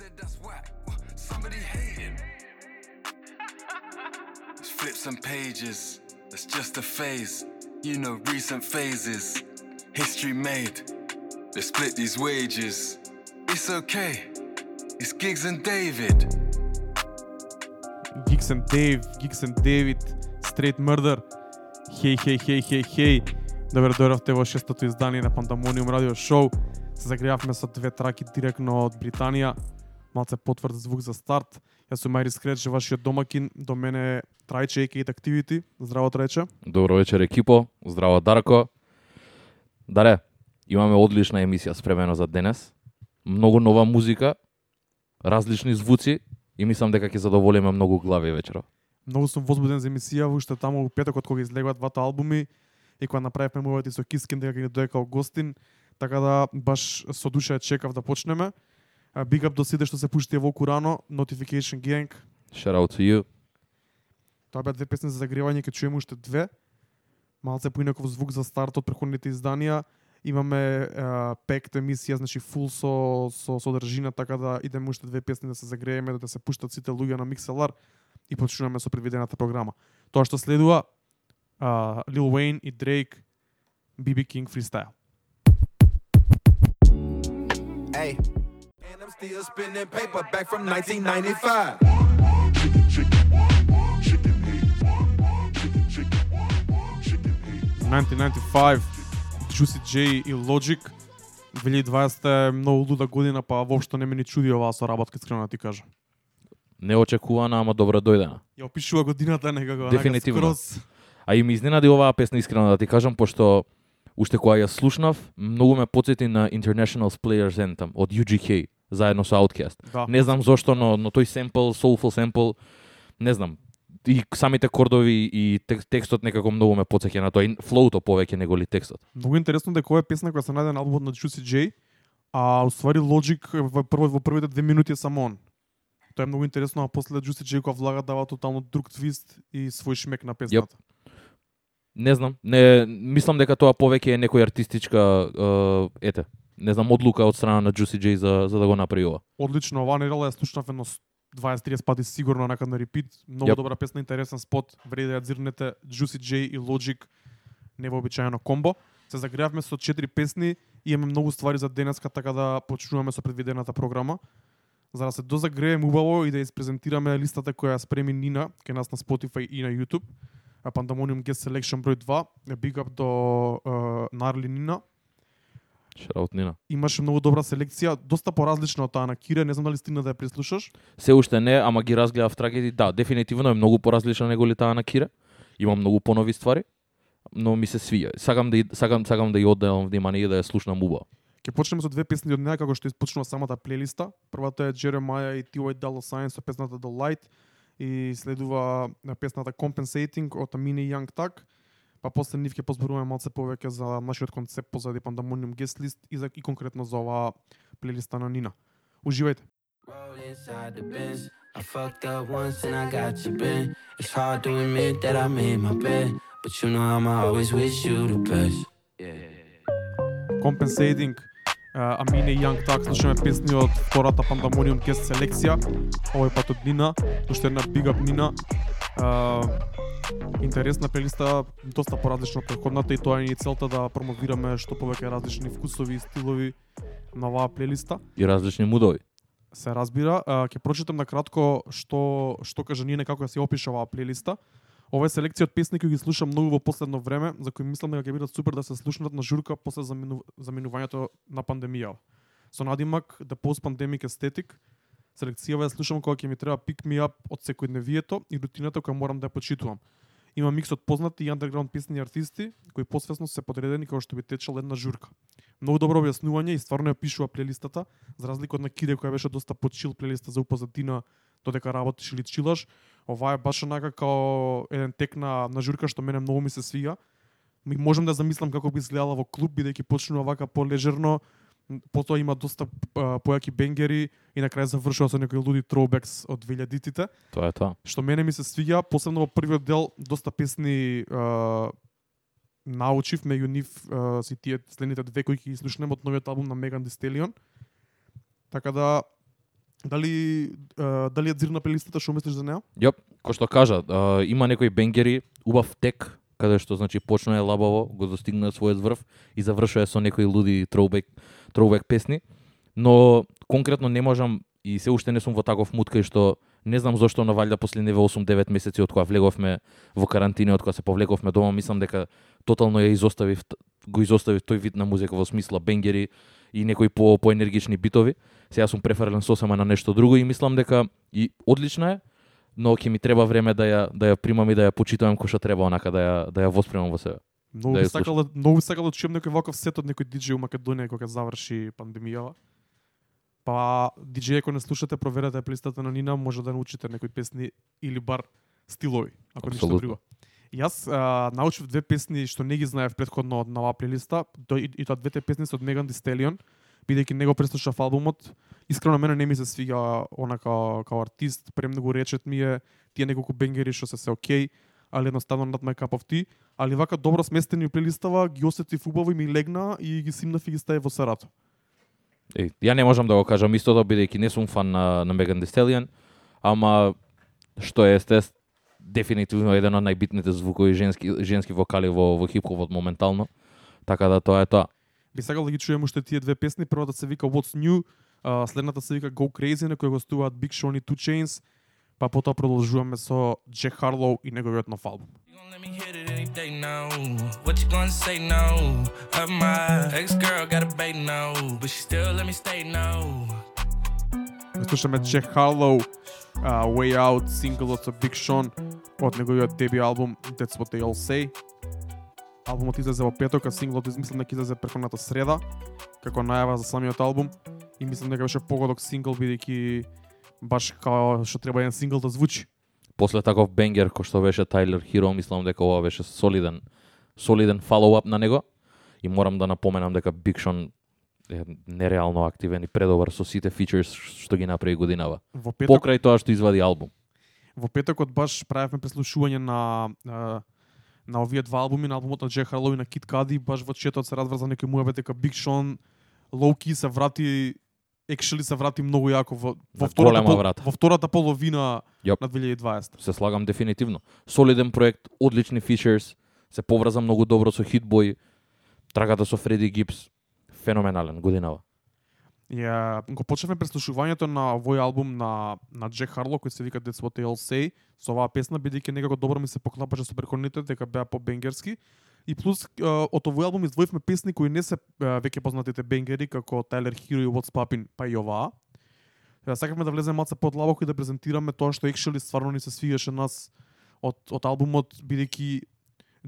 said that's whack. Somebody hating. It's flips and pages. That's just a phase. You know, recent phases. History made. They split these wages. It's okay. It's Gigs and David. Geeks and Dave, Geeks and David, Straight Murder. Хеј, хеј, хеј, хеј, хеј. Добре дојдовте во шестото издание на Пандамониум радио шоу. Се загреавме со две траки директно од Британија. Малце потврд звук за старт. Јас сум Мајрис Креч, вашиот домакин. До мене е Трајче Екейт Activity. Здраво Трајче. Добро вечер екипо, здраво Дарко. Даре, имаме одлична емисија спремено за денес. Многу нова музика, различни звуци и мислам дека ќе задоволиме многу глави вечеров. Многу сум возбуден за емисија, уште таму во петокот кога излегуваат двата албуми и кога направивме мовет и со Кискин дека ќе ни дојде као гостин, така да баш со душа чекав да почнеме. Big up до сите што се пушти во Курано, Notification Gang. Shout out to you. Тоа беа две песни за загревање, ќе чуеме уште две. Малце поинаков звук за старт од претходните изданија. Имаме uh, пект емисија, значи фул со, со содржина, така да идеме уште две песни да се загрееме, да се пуштат сите луѓе на Mixelar и почнуваме со предвидената програма. Тоа што следува, uh, Lil Wayne и Drake, BB King Freestyle. Hey. And I'm still spinning paper back from 1995. 1995, Juicy J и Logic. 2020 е многу луда година, па воопшто не ме ни чуди оваа соработка, искрено да ти кажам. Неочекувана, ама добро дојдена. Ја опишува годината некако. Дефинитивно. скроз. А и ми изненади оваа песна искрено да ти кажам, пошто уште кога ја слушнав, многу ме подсети на International Players Anthem од UGK, заедно со Outkast. Да. Не знам зошто, но, но тој семпл, soulful семпл, не знам, и самите кордови и тек- текстот некако многу ме подсеќа на тоа, флоуто повеќе него ли текстот. Многу интересно дека ова е песна која се најде на албумот на Juicy J, а уствари Logic во, прво, во првите две минути е само он. Тоа е многу интересно, а после Juicy J кога влага дава тотално друг твист и свој шмек на песната. Не знам, не мислам дека тоа повеќе е некој артистичка е, ете, не знам одлука од страна на Juicy J за за да го направи ова. Одлично, оваа недела ја слушнав едно 20-30 пати сигурно накад на репит. Многу Јап. добра песна, интересен спот. Вреди да ја дзирнете Juicy J и Logic невообичаено комбо. Се загреавме со 4 песни и имаме многу ствари за денеска, така да почнуваме со предвидената програма. За да се дозагреем убаво и да испрезентираме листата која ја спреми Нина кај нас на Spotify и на YouTube. Pandemonium Guest Selection број 2. Е Big up до uh, Нарли Нина. Шараут Нина. Имаше многу добра селекција, доста поразлична од таа на Кире, не знам дали стигна да ја преслушаш. Се уште не, ама ги разгледав трагеди. Да, дефинитивно е многу поразлична него ли таа на Кире. Има многу понови ствари, но ми се свија. Сакам да сакам сакам да ја одделам внимание и да ја слушнам убаво. Ќе почнеме со две песни од неа како што испочнува самата плейлиста. Првата е Jeremiah и T.Y. Dollar Sign со песната The Light и следува на песната Compensating од Amine Young Tag. Па после нив ќе позборуваме малце повеќе за нашиот концепт позади Pandemonium Guest List и, за, и конкретно за оваа плейлиста на Нина. Уживајте. I fucked up once and I got you bent. It's hard to admit that I made my bed, but you know I'ma always wish you the best. Compensating uh, Amine Young Tag слушаме песни од втората Pandemonium Guest селекција. Овој пат од Нина, уште една Big Up Нина. Uh, интересна плейлиста, доста поразлична од претходната и тоа е и целта да промовираме што повеќе различни вкусови и стилови на оваа плейлиста. И различни мудови. Се разбира, а, ќе прочитам на кратко што што кажа Нина како се опиша оваа плейлиста. Ова е селекција од песни кои ги слушам многу во последно време, за кои мислам дека ќе бидат супер да се слушнат на журка после замину, заминувањето на пандемија. Со надимак The Post Pandemic Aesthetic, селекцијава ја слушам кога ќе ми треба pick me up од секојдневието и рутината која морам да ја почитувам. Има микс од познати и underground песни и артисти кои посвесно се подредени како што би течел една журка. Многу добро објаснување и стварно ја пишува плейлистата, за разлика од на Киде која беше доста почил плейлиста за упозадина додека работиш или чилаш. Ова е баш онака као еден тек на, на журка што мене многу ми се свија. Ми можам да замислам како би изгледала во клуб бидејќи почнува вака полежерно, потоа има доста а, појаки бенгери и на крај завршува со некои луди троубекс од 2000-тите Тоа е тоа. што мене ми се свиѓа, посебно во првиот дел, доста песни а, научив, меѓу нив а, си тие следните две кои ќе ги слушнеме од новиот албум на Меган Stallion. Така да Дали е, дали е дзирна плейлистата, што мислиш за неа? Јоп, кој што кажа, а, има некои бенгери, убав тек, каде што значи почнува лабаво, го достигна својот врв и завршува со некои луди троубек троубек песни, но конкретно не можам и се уште не сум во таков мут кај што не знам зошто но валјда последниве 8-9 месеци од кога влеговме во карантина, од кога се повлековме дома, мислам дека тотално ја изоставив го изоставив тој вид на музика во смисла бенгери и некои по поенергични битови. Сега сум префарлен сосема на нешто друго и мислам дека и одлична е, но ќе ми треба време да ја да ја примам и да ја почитувам кој што треба онака да ја да ја воспремам во себе. Многу Да сакал да многу сакал да чуjem некој ваков сет од некој диџеј у Македонија кога заврши пандемијава. Па диџеј ако не слушате, проверете плейлистата на Нина, може да научите некои песни или бар стилови, ако ништо друго. Јас а, научив две песни што не ги знаев предходно од на оваа плейлиста, и, и тоа двете песни се од Меган Stallion, бидејќи него преслушав албумот. Искрено мене не ми се свига она као, као артист, премногу речет ми е тие неколку бенгери што се се окей, али едноставно not my cup of tea, али вака добро сместени плейлистава ги осетив убаво и ми легна и ги симнав и ги ставив во сарато. Е, ја не можам да го кажам истото бидејќи не сум фан на на Megan Thee Stallion, ама што е естест дефинитивно еден од најбитните звукови женски женски вокали во во хип-хопот моментално. Така да тоа е тоа. Би сакал да ги чуем уште тие две песни. Првата се вика What's New, следната се вика Go Crazy, на која гостуваат Big Sean и Two Chains, па потоа продолжуваме со Джек Харлоу и неговиот нов албум. Now. What you gonna say now? Of my ex girl got a bait now, but she still let me stay now. Слушаме Джек Харлоу, uh, Way Out, синглот со Big Sean од неговиот деби албум That's What They All Say. Албумот излезе во петок, а синглот измислам дека излезе преходната среда, како најава за самиот албум. И мислам дека беше погодок сингл, бидејќи баш као што треба еден сингл да звучи. После таков бенгер кој што беше Тайлер Хиро, мислам дека ова беше солиден солиден follow-up на него и морам да напоменам дека Big Sean е нереално активен и предобар со сите фичерс што ги направи годинава. Во петок Покрај тоа што извади албум. во петокот баш правевме преслушување на на овие два албуми, на албумот на Джек Харлоу и на Кит Кади, баш во четот се разврза некој муабет дека Биг Шон Лоуки се врати екшели се врати многу јако во во втората пол, врата. во втората половина Јоп. на 2020. Се слагам дефинитивно. Солиден проект, одлични фичерс, се поврза многу добро со Hitboy, трагата со Фреди Гипс, феноменален годинава. Ја го почнавме преслушувањето на овој албум на на Джек Харлоу кој се вика That's What They All Say со оваа песна бидејќи некако добро ми се поклапаше со претходните дека беа по бенгерски и плюс од овој албум издвоивме песни кои не се веќе познатите бенгери како Тайлер Хиро и What's Poppin па и оваа. Сакавме да влеземе малце подлабоко и да презентираме тоа што екшели стварно ни се свигаше нас од од албумот бидејќи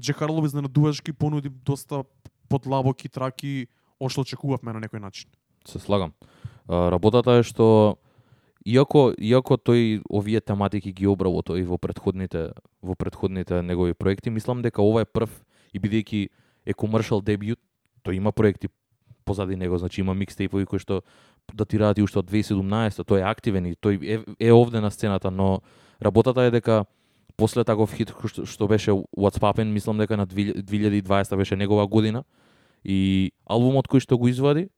Джек Харлоу изненадувачки понуди доста подлабоки траки ошто очекувавме на некој начин. Се слагам. Работата е што иако иако тој овие тематики ги обработува и во претходните во претходните негови проекти, мислам дека ова е прв и бидејќи е комершал дебют, тој има проекти позади него, значи има микстейпови кои што датираат и уште од 2017, тој е активен и тој е, е овде на сцената, но работата е дека после таков хит кој што, што беше What's Poppin', мислам дека на 2020 беше негова година и албумот кој што го извади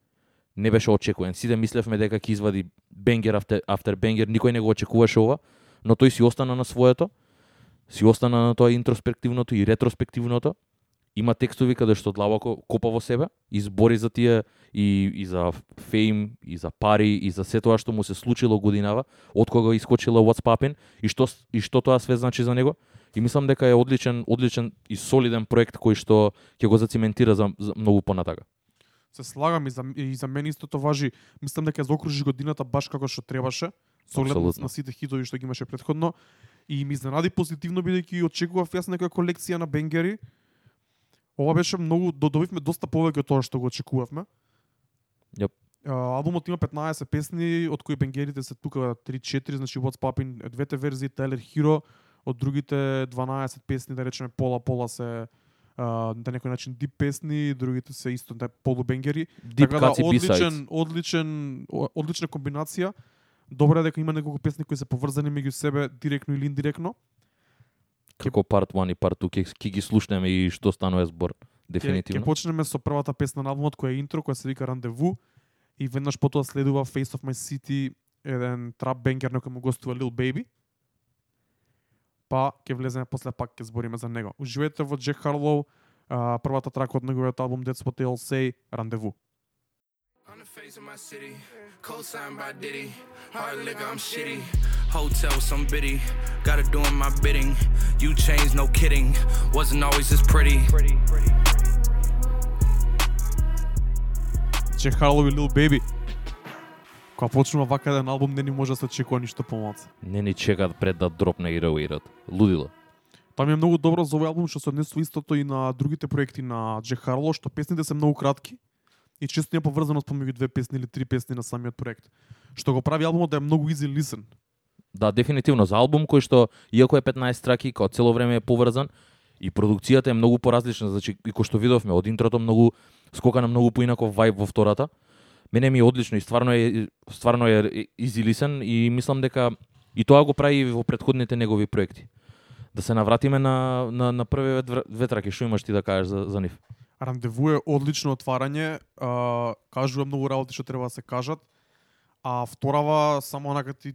не беше очекуван. Сите мислевме дека ќе извади бенгер after, after бенгер, никој не го очекуваше ова, но тој си остана на своето, си остана на тоа интроспективното и ретроспективното. Има текстови каде што длабоко копа во себе, избори за тие и, и за фейм, и за пари, и за се тоа што му се случило годинава, од кога искочила What's Poppin' и што и што тоа све значи за него. И мислам дека е одличен, одличен и солиден проект кој што ќе го зациментира за, за многу понатака. се слагам и за, и за мене истото важи. Мислам дека ја заокружи годината баш како што требаше, со оглед на сите хитови што ги имаше претходно. И ми изненади позитивно бидејќи очекував јас некоја колекција на бенгери. Ова беше многу додобивме доста повеќе од тоа што го очекувавме. Јап. А, Албумот има 15 песни, од кои бенгерите се тука 3-4, значи What's Poppin' двете верзии, Tyler Hero, од другите 12 песни, да речеме пола-пола се на некој начин дип песни, другите се исто да полубенгери. Deep така да одличен, одличен, одлична комбинација. Добро е дека има неколку песни кои се поврзани меѓу себе директно или индиректно. Како part 1 и part 2 ќе, ќе ги слушнеме и што станува збор. Ќе Дефинитивно. почнеме со првата песна на албумот која е интро, која се вика Рандеву и веднаш потоа следува Face of My City еден трап бенгер некој му гостува Lil Baby. Па ќе влеземе после пак ќе збориме за него. Уживајте во Джек Харлоу, а, првата трака од неговиот албум What They'll Say, Рандеву. On the face of my city, co-signed by Diddy. Hard liquor, I'm shitty. Hotel, some biddy. Gotta doing my bidding. You changed, no kidding. Wasn't always this pretty. Джек Харлоу и Lil Baby. Кога почнува вака еден албум, не ни може да се очекува ништо помалку. Не ни чекаат пред да дропне и реуират. Лудило. Тоа ми е многу добро за овој албум што се однесува истото и на другите проекти на Джек Харлоу, што песните се многу кратки и често има поврзаност помеѓу две песни или три песни на самиот проект. Што го прави албумот да е многу easy listen. Да, дефинитивно за албум кој што иако е 15 траки, кој цело време е поврзан и продукцијата е многу поразлична, значи и кој што видовме од интрото многу скока на многу поинаков вајб во втората. Мене ми е одлично и стварно е стварно е easy listen и мислам дека и тоа го прави во претходните негови проекти. Да се навратиме на на на првиот две траки, што имаш ти да кажеш за за нив? Рандеву е одлично отварање, а, кажува многу работи што треба да се кажат, а вторава само онака ти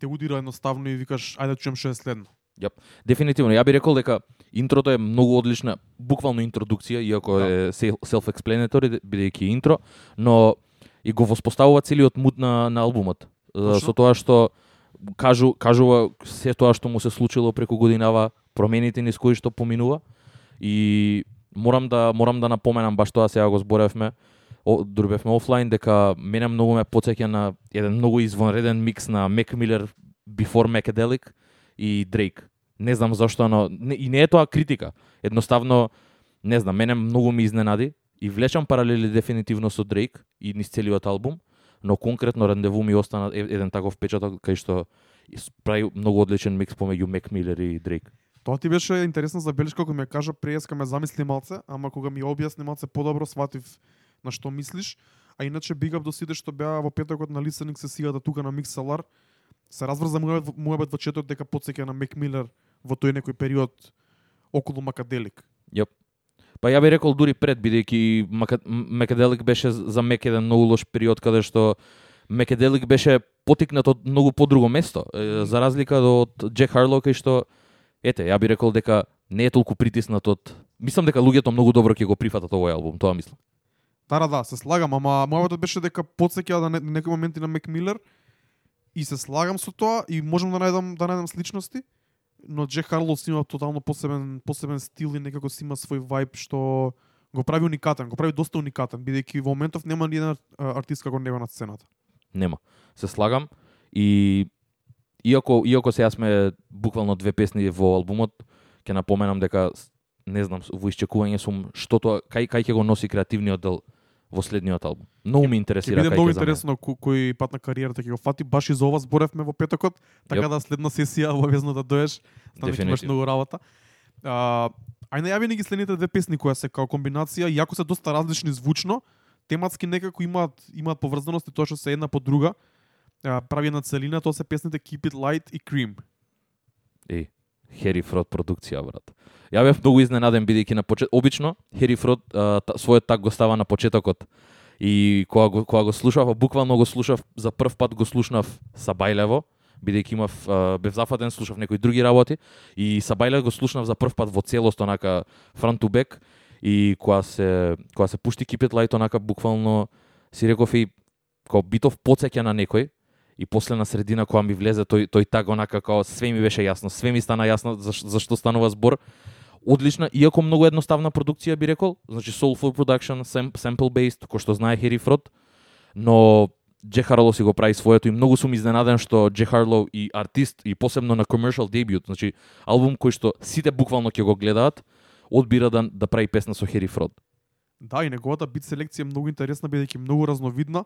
те удира едноставно и викаш ајде да чуем што е следно. Јап. Дефинитивно, ја би рекол дека интрото е многу одлична, буквално интродукција, иако Да. е self-explanatory, бидејќи интро, но и го воспоставува целиот муд на, на албумот. Точно. Со тоа што кажу, кажува се тоа што му се случило преку годинава, промените низ кои што поминува и морам да морам да напоменам баш тоа сега го зборевме, о, бевме офлайн дека мене многу ме потсеќа на еден многу извонреден микс на Mac Miller Before Macadelic и Drake. Не знам зашто, но не, и не е тоа критика. Едноставно, не знам, мене многу ми изненади и влечам паралели дефинитивно со Drake и низ целиот албум, но конкретно рандеву ми остана еден таков печаток кај што прави многу одличен микс помеѓу Mac Miller и Drake. Тоа ти беше интересна забелешка кога ми ја кажа преска ме замисли малце, ама кога ми ја објасни малце подобро сватив на што мислиш. А иначе big up до сите што беа во петокот на listening сесијата тука на Mixlr, Се разврза мојот мојот во четот дека потсеќа на Mac Miller во тој некој период околу Макаделик. Јап. Па ја би рекол дури пред, бидејќи Мака- Мекаделик беше за Мек еден многу лош период каде што Мекаделик беше потикнат од многу подруго место, за разлика од Джек Харлоу кај што ете, ја би рекол дека не е толку притиснат од Мислам дека луѓето многу добро ќе го прифатат овој албум, тоа мислам. Да, да, да, се слагам, ама мојот беше дека потсеќа да не, некои моменти на Mac Miller и се слагам со тоа и можам да најдам да најдам сличности, но Джек Харлоу си има тотално посебен посебен стил и некако си има свој вајб што го прави уникатен, го прави доста уникатен, бидејќи во моментов нема ни еден артист како него на сцената. Нема. Се слагам и иако иако сега сме буквално две песни во албумот, ќе напоменам дека не знам, во исчекување сум што тоа кај кај ќе го носи креативниот дел во следниот албум. Многу ми интересира кај многу ќе замине. интересно кој, кој пат на кариерата ќе го фати, баш и за ова зборевме во петокот, така Јоп. да следна сесија обавезно да доеш, знам дека имаш многу работа. А, ај најави ни ги следните две песни која се као комбинација, иако се доста различни звучно, тематски некако имаат имаат поврзаност и тоа што се една по друга. А, прави една целина, тоа се песните Keep It Light и Cream. Еј, Хери Фрод продукција, брат. Ја бев многу изненаден бидејќи на почет обично Хери Фрод а, та, својот так го става на почетокот. И кога го кога го слушав, буквално го слушав за прв пат го слушнав са Бајлево, бидејќи имав а, бев зафатен, слушав некои други работи и са Бајлево го слушнав за прв пат во целост онака front to back и кога се кога се пушти Keep It Light онака буквално си реков и кога битов подсеќа на некој и после на средина кога ми влезе тој тој таг онака како све ми беше јасно, све ми стана јасно за, за што станува збор. Одлична, иако многу едноставна продукција би рекол, значи soulful production, sam- sample based, кој што знае Хери Фрод, но Джек Харло си го прави своето и многу сум изненаден што Джек Харло и артист и посебно на commercial debut, значи албум кој што сите буквално ќе го гледаат, одбира да да прави песна со Хери Фрод. Да, и неговата бит селекција е многу интересна бидејќи многу разновидна.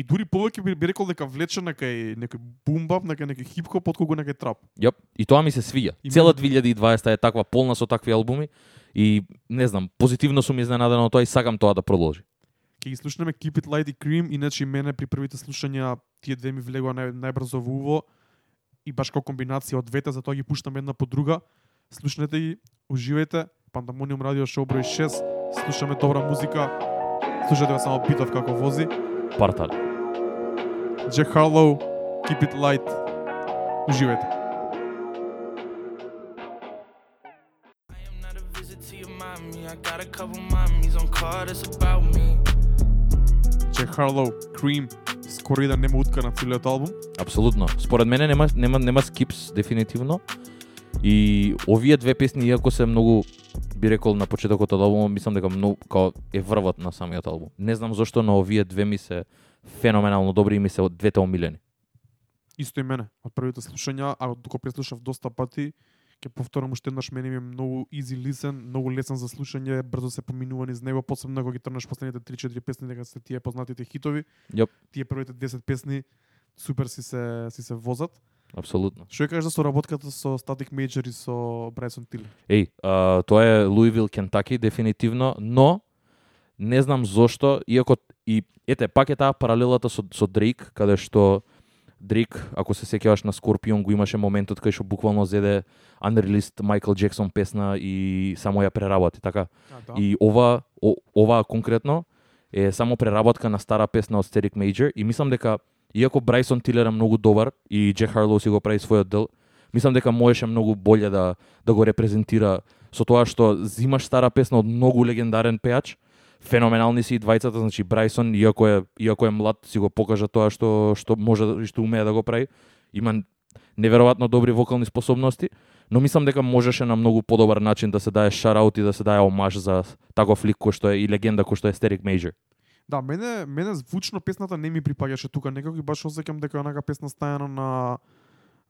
И дури повеќе би, би рекол дека влече на кај некој бумбап, на кај некој хип-хоп, отколку на кај трап. Јап, и тоа ми се свиѓа. И Цела мене- 2020 е таква полна со такви албуми и не знам, позитивно сум изненаден од тоа и сакам тоа да продолжи. Ќе ги слушнеме Keep It Light и Cream, иначе и мене при првите слушања тие две ми влегоа нај, најбрзо во уво и баш како комбинација од двете, затоа ги пуштам една по друга. Слушнете ги, уживајте. Пандамониум радио шоу број 6. Слушаме добра музика. Слушате го само битов како вози. Партали. Джек Keep it light. Уживајте. I Cream, скоро и да нема утка на целиот албум. Апсолутно. Според мене нема нема нема скипс дефинитивно. И овие две песни иако се многу би рекол на почетокот од албумот, мислам дека многу као е врвот на самиот албум. Не знам зошто на овие две ми се феноменално добри и ми се од двете омилени. Исто и мене. Од првите слушања, а докато преслушав доста пати, ќе повторам уште еднаш мене ми е многу easy listen, многу лесен за слушање, брзо се поминува низ него, посебно кога ги трнеш последните 3-4 песни дека се тие познатите хитови. Јоп. Тие првите 10 песни супер си се си се возат. Апсолутно. Што ја кажеш за соработката со Static Major и со Bryson Tiller? Еј, а, тоа е Луивил, Кентаки, дефинитивно, но не знам зошто, иако и ете, пак е таа паралелата со, со Дрейк, каде што Дрейк, ако се сеќаваш на Скорпион, го имаше моментот кај што буквално зеде unreleased Майкл Джексон песна и само ја преработи, така? А, да. И ова, о, ова конкретно е само преработка на стара песна од Static Major и мислам дека иако Брайсон Тилер е многу добар и Джек Харлоу си го прави својот дел, мислам дека можеше многу боле да да го репрезентира со тоа што зимаш стара песна од многу легендарен пеач, феноменални си и двајцата, значи Брайсон иако е иако е млад си го покажа тоа што што може и што умее да го прави. Има неверојатно добри вокални способности, но мислам дека можеше на многу подобар начин да се даде шараут и да се даде омаж за таков лик кој што е и легенда кој што е Стерик Мейджор. Да, мене мене звучно песната не ми припаѓаше тука, некако и баш осеќам дека е онака песна стајана на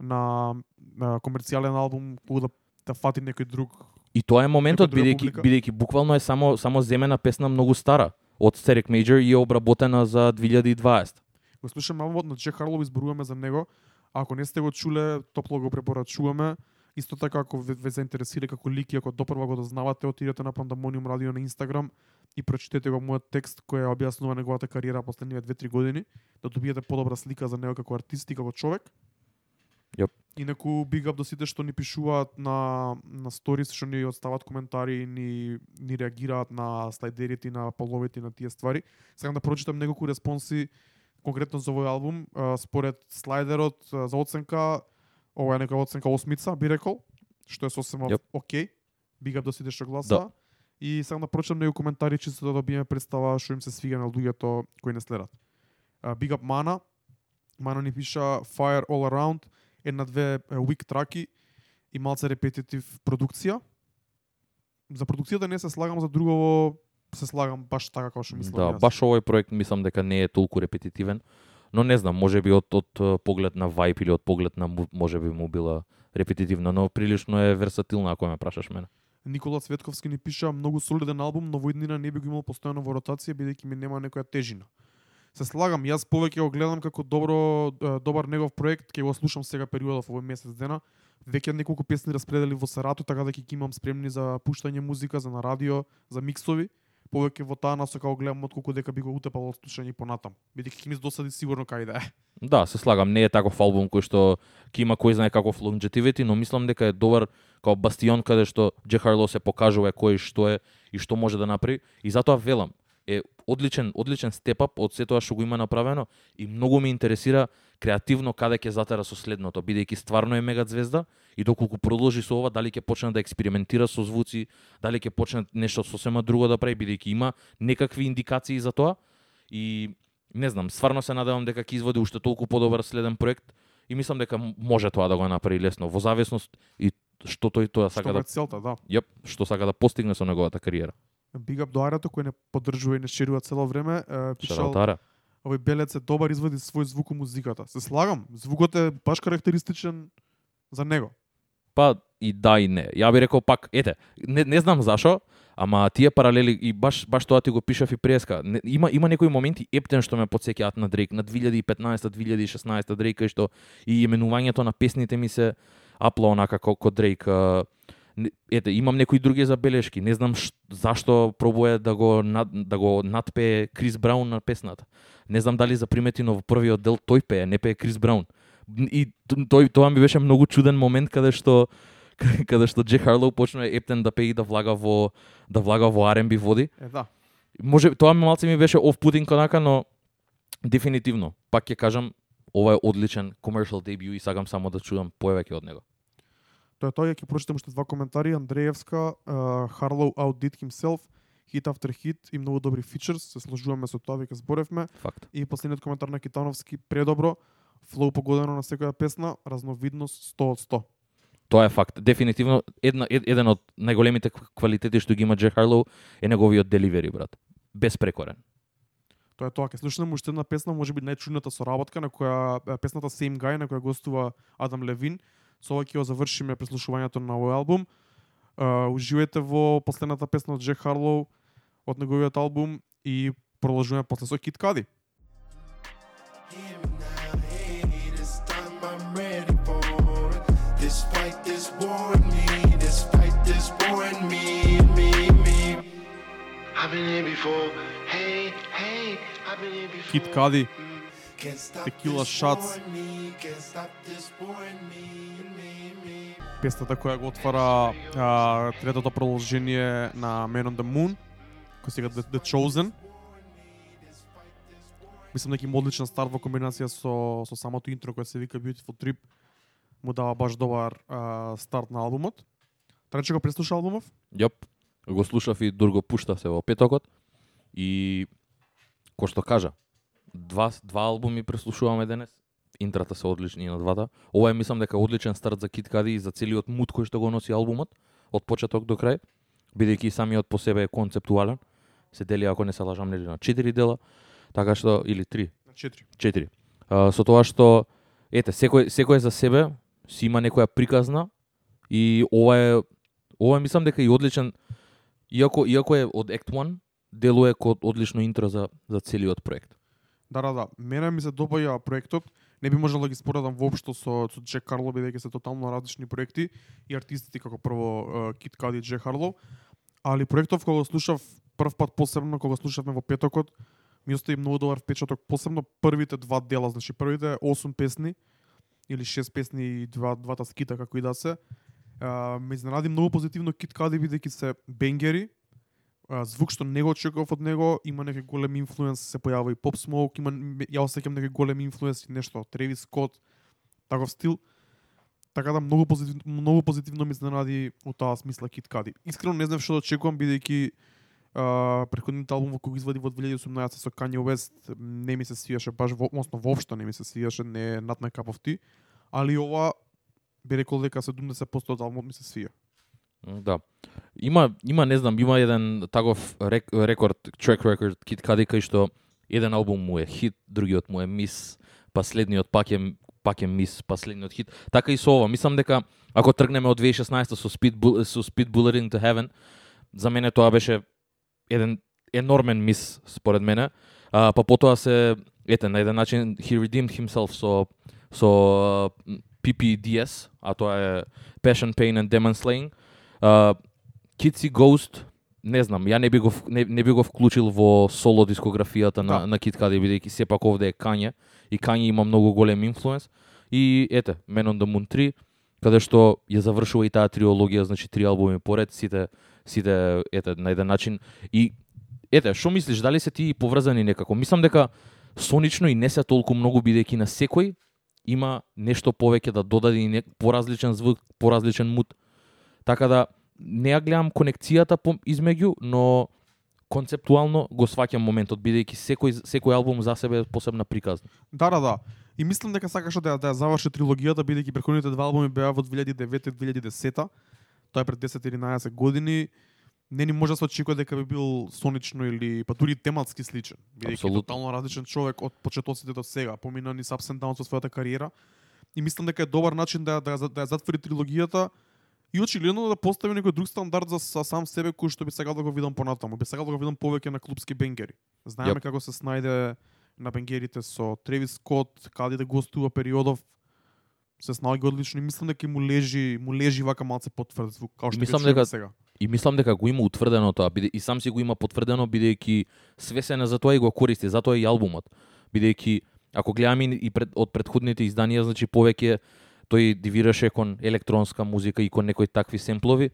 на, на комерцијален албум кога да да фати некој друг. И тоа е моментот бидејќи бидејќи буквално е само само земена песна многу стара од Стерик Мейджор и е обработена за 2020. Го слушаме албумот на Джек Харлоу, изборуваме за него. А ако не сте го чуле, топло го препорачуваме. Исто така, ако ве, ве заинтересира како лик и ако допрва го дознавате, отидете на Pandemonium Radio на Инстаграм и прочитете го мојот текст кој ја објаснува неговата кариера последниве 2-3 години, да добиете подобра слика за него како артист и како човек. Инаку big up до сите што ни пишуваат на на сторис, што ни остават коментари и ни ни реагираат на слайдерите на половите на тие ствари. Сакам да прочитам неколку респонси конкретно за овој албум, според слайдерот за оценка, ова е нека оценка осмица, би рекол, што е сосема Јоп. окей. Big up до сите што гласа. Да. И сакам да прочитам некои коментари чисто да добиеме представа што им се свига на луѓето кои не следат. Big up Мана. Мана ни пиша Fire All Around, една-две weak траки и малце репетитив продукција. За продукцијата не се слагам, за друго се слагам баш така како што мислам Да, јас. баш овој проект мислам дека не е толку репетитивен, но не знам, можеби од од е, поглед на вајб или од поглед на му, можеби му била репетитивна, но прилично е версатилна ако ме прашаш мене. Никола Цветковски ни пиша многу солиден албум, но во иднина не би го имал постојано во ротација бидејќи ми нема некоја тежина. Се слагам, јас повеќе го гледам како добро добар негов проект, ќе го слушам сега периодов овој месец дена. Веќе неколку песни распредели во Сарато, така да ќе ги имам спремни за пуштање музика, за на радио, за миксови. Повеќе во таа насока го гледам отколку дека би го утепал од слушање понатам. Бидејќи ќе ми досади сигурно кај да е. Да, се слагам, не е таков албум кој што ќе има кој знае каков longevity, но мислам дека е добар као бастион каде што Джехарло се покажува кој што е и што може да направи и затоа велам е одличен одличен степап од се тоа што го има направено и многу ме интересира креативно каде ќе затера со следното, бидејќи стварно е мега звезда и доколку продолжи со ова, дали ќе почне да експериментира со звуци, дали ќе почне нешто сосема друго да прави, бидејќи има некакви индикации за тоа и не знам, стварно се надевам дека ќе изводи уште толку подобар следен проект и мислам дека може тоа да го направи лесно, во зависност и што тој тоа Што сака го да целта, да. Јап, што сака да постигне со неговата кариера. Big up до Арето кој не поддржува и не шерува цело време. Е, пишал, овој белец е добар, извади свој звук у музиката. Се слагам, звукот е баш карактеристичен за него. Па и да и не. Ја би рекол пак, ете, не, не знам зашо, ама тие паралели и баш баш тоа ти го пишав и преска. Не, има има некои моменти ептен што ме потсеќаат на Дрейк на 2015-2016 Дрейк кај што и именувањето на песните ми се апла онака како Дрейк. не- Ете, имам некои други забелешки. Не знам ш, зашто пробува да го над, да го надпее Крис Браун на песната. Не знам дали запримети, но во првиот дел тој пее, не пее Крис Браун. И тој тоа ми беше многу чуден момент каде што каде што Джек Харлоу почна ептен да пее и да влага во да влага во R&B води. Е, да. Може тоа малце ми беше оф-путинг онака, но дефинитивно, пак ќе кажам, ова е одличен commercial debut и сакам само да чуам повеќе од него. Тоа е тоа, ќе прочитам уште два коментари. Андреевска, uh, Harlow outdid himself, hit after hit и многу добри features, се сложуваме со тоа, веќе зборевме. Факт. И последниот коментар на Китановски, предобро, флоу погодено на секоја песна, разновидност 100 од 100. Тоа е факт. Дефинитивно една ед, еден од најголемите кв- квалитети што ги има Джек Харлоу е неговиот деливери, брат. Безпрекорен. Тоа е тоа, ќе слушнеме уште една песна, можеби најчудната соработка на која песната Same Guy на која гостува Адам Левин. Со ова ќе го завршиме преслушувањето на овој албум. Uh, уживајте во последната песна од Джек Харлоу од неговиот албум и продолжуваме после со Кит Кади. Hear me now, hey, this time I'm ready for it. Despite this war in me, despite this war in me, me, me. I've been here before, hey, hey, I've been here before. Кит Кади. Me, me. Песната која го отвара а, третото продолжение на Man on the Moon, кој сега The, The Chosen. Мислам дека има одличен старт во комбинација со, со самото интро кое се вика Beautiful Trip. Му дава баш добар а, старт на албумот. Трече го преслуша албумов? Јоп. Го слушав и Дурго пушта се во петокот. И кој што кажа, два два албуми преслушуваме денес. Интрата се одлични на двата. Ова е мислам дека одличен старт за Кит Кади и за целиот мут кој што го носи албумот од почеток до крај, бидејќи самиот по себе е концептуален. Се дели ако не се лажам нели на 4 дела, така што или 3, На 4. 4. А, со тоа што ете секој секој за себе си има некоја приказна и ова е ова е, мислам дека и одличен иако иако е од Act 1 делува како одлично интро за за целиот проект. Да, да, да. Мене ми се допаѓа проектот. Не би можел да ги споредам воопшто со, со Джек Карло, бидејќи се тотално различни проекти и артистите како прво Кит Кади и Джек Карло. Али проектов кога го слушав прв пат посебно кога го слушавме во петокот, ми остави многу добар впечаток, посебно првите два дела, значи првите 8 песни или 6 песни и два, двата скита како и да се. Uh, ме изненади многу позитивно Кит Кади бидејќи се бенгери, звук што не го очекував од него, има некој голем инфлуенс, се појавува и Pop Smoke, има ја осеќам некој голем инфлуенс и нешто, Тревис Scott, таков стил. Така да многу позитивно, многу позитивно ми изненади од таа смисла Кит Кади. Искрено не знам што да очекувам бидејќи а, претходниот албум кој го извади во 2018 со Kanye West не ми се свиеше баш во, односно воопшто не ми се свиеше, не над на капов ти, али ова би рекол дека 70% од албумот ми се свија. Да. Има има не знам, има еден таков рек, рекорд, track record Кит Кади кај што еден албум му е хит, другиот му е мис, последниот пак е пак е мис, последниот хит. Така и со ова. Мислам дека ако тргнеме од 2016 со Speed Bull, со Speed Bulletin to Heaven, за мене тоа беше еден енормен мис според мене. А, па потоа се ете на еден начин he redeemed himself со со PPDS, а тоа е Passion Pain and Demon Slaying. Uh, Kitsy Ghost, не знам, ја не би го не, не би го вклучил во соло дискографијата на Да. на Kid Cudi бидејќи сепак овде е Kanye и Kanye има многу голем инфлуенс. И ете, Man on the Moon 3, каде што ја завршува и таа триологија, значи три албуми поред, сите сите ете на еден начин и ете, што мислиш, дали се тие поврзани некако? Мислам дека сонично и не се толку многу бидејќи на секој има нешто повеќе да додаде и не, поразличен звук, поразличен мут. Така да не ја гледам конекцијата измеѓу, но концептуално го сваќам моментот бидејќи секој секој албум за себе е посебна приказна. Да, да, да. И мислам дека сакаше да, да ја заврши трилогијата, бидејќи претходните два албуми беа во 2009-2010. Тоа е пред 10-11 години. Не ни може да се очекува дека би бил сонично или па дури тематски сличен, бидејќи тотално различен човек од почетоците до сега, помина ни ups and downs во својата кариера. И мислам дека е добар начин да, да, да ја затвори трилогијата и очигледно да постави некој друг стандард за, сам себе кој што би сакал да го видам понатаму. Би сакал да го видам повеќе на клубски бенгери. Знаеме Јап. како се снајде на бенгерите со Тревис Скот, каде да гостува периодов се снаоѓа одлично и мислам дека му лежи, му лежи вака малце потврд звук, као што Мислам дека сега. И мислам дека го има утврдено тоа, биде и сам си го има потврдено бидејќи свесен е за тоа и го користи, затоа и албумот. Бидејќи ако гледаме и пред, од предходните изданија, значи повеќе тој дивираше кон електронска музика и кон некои такви семплови.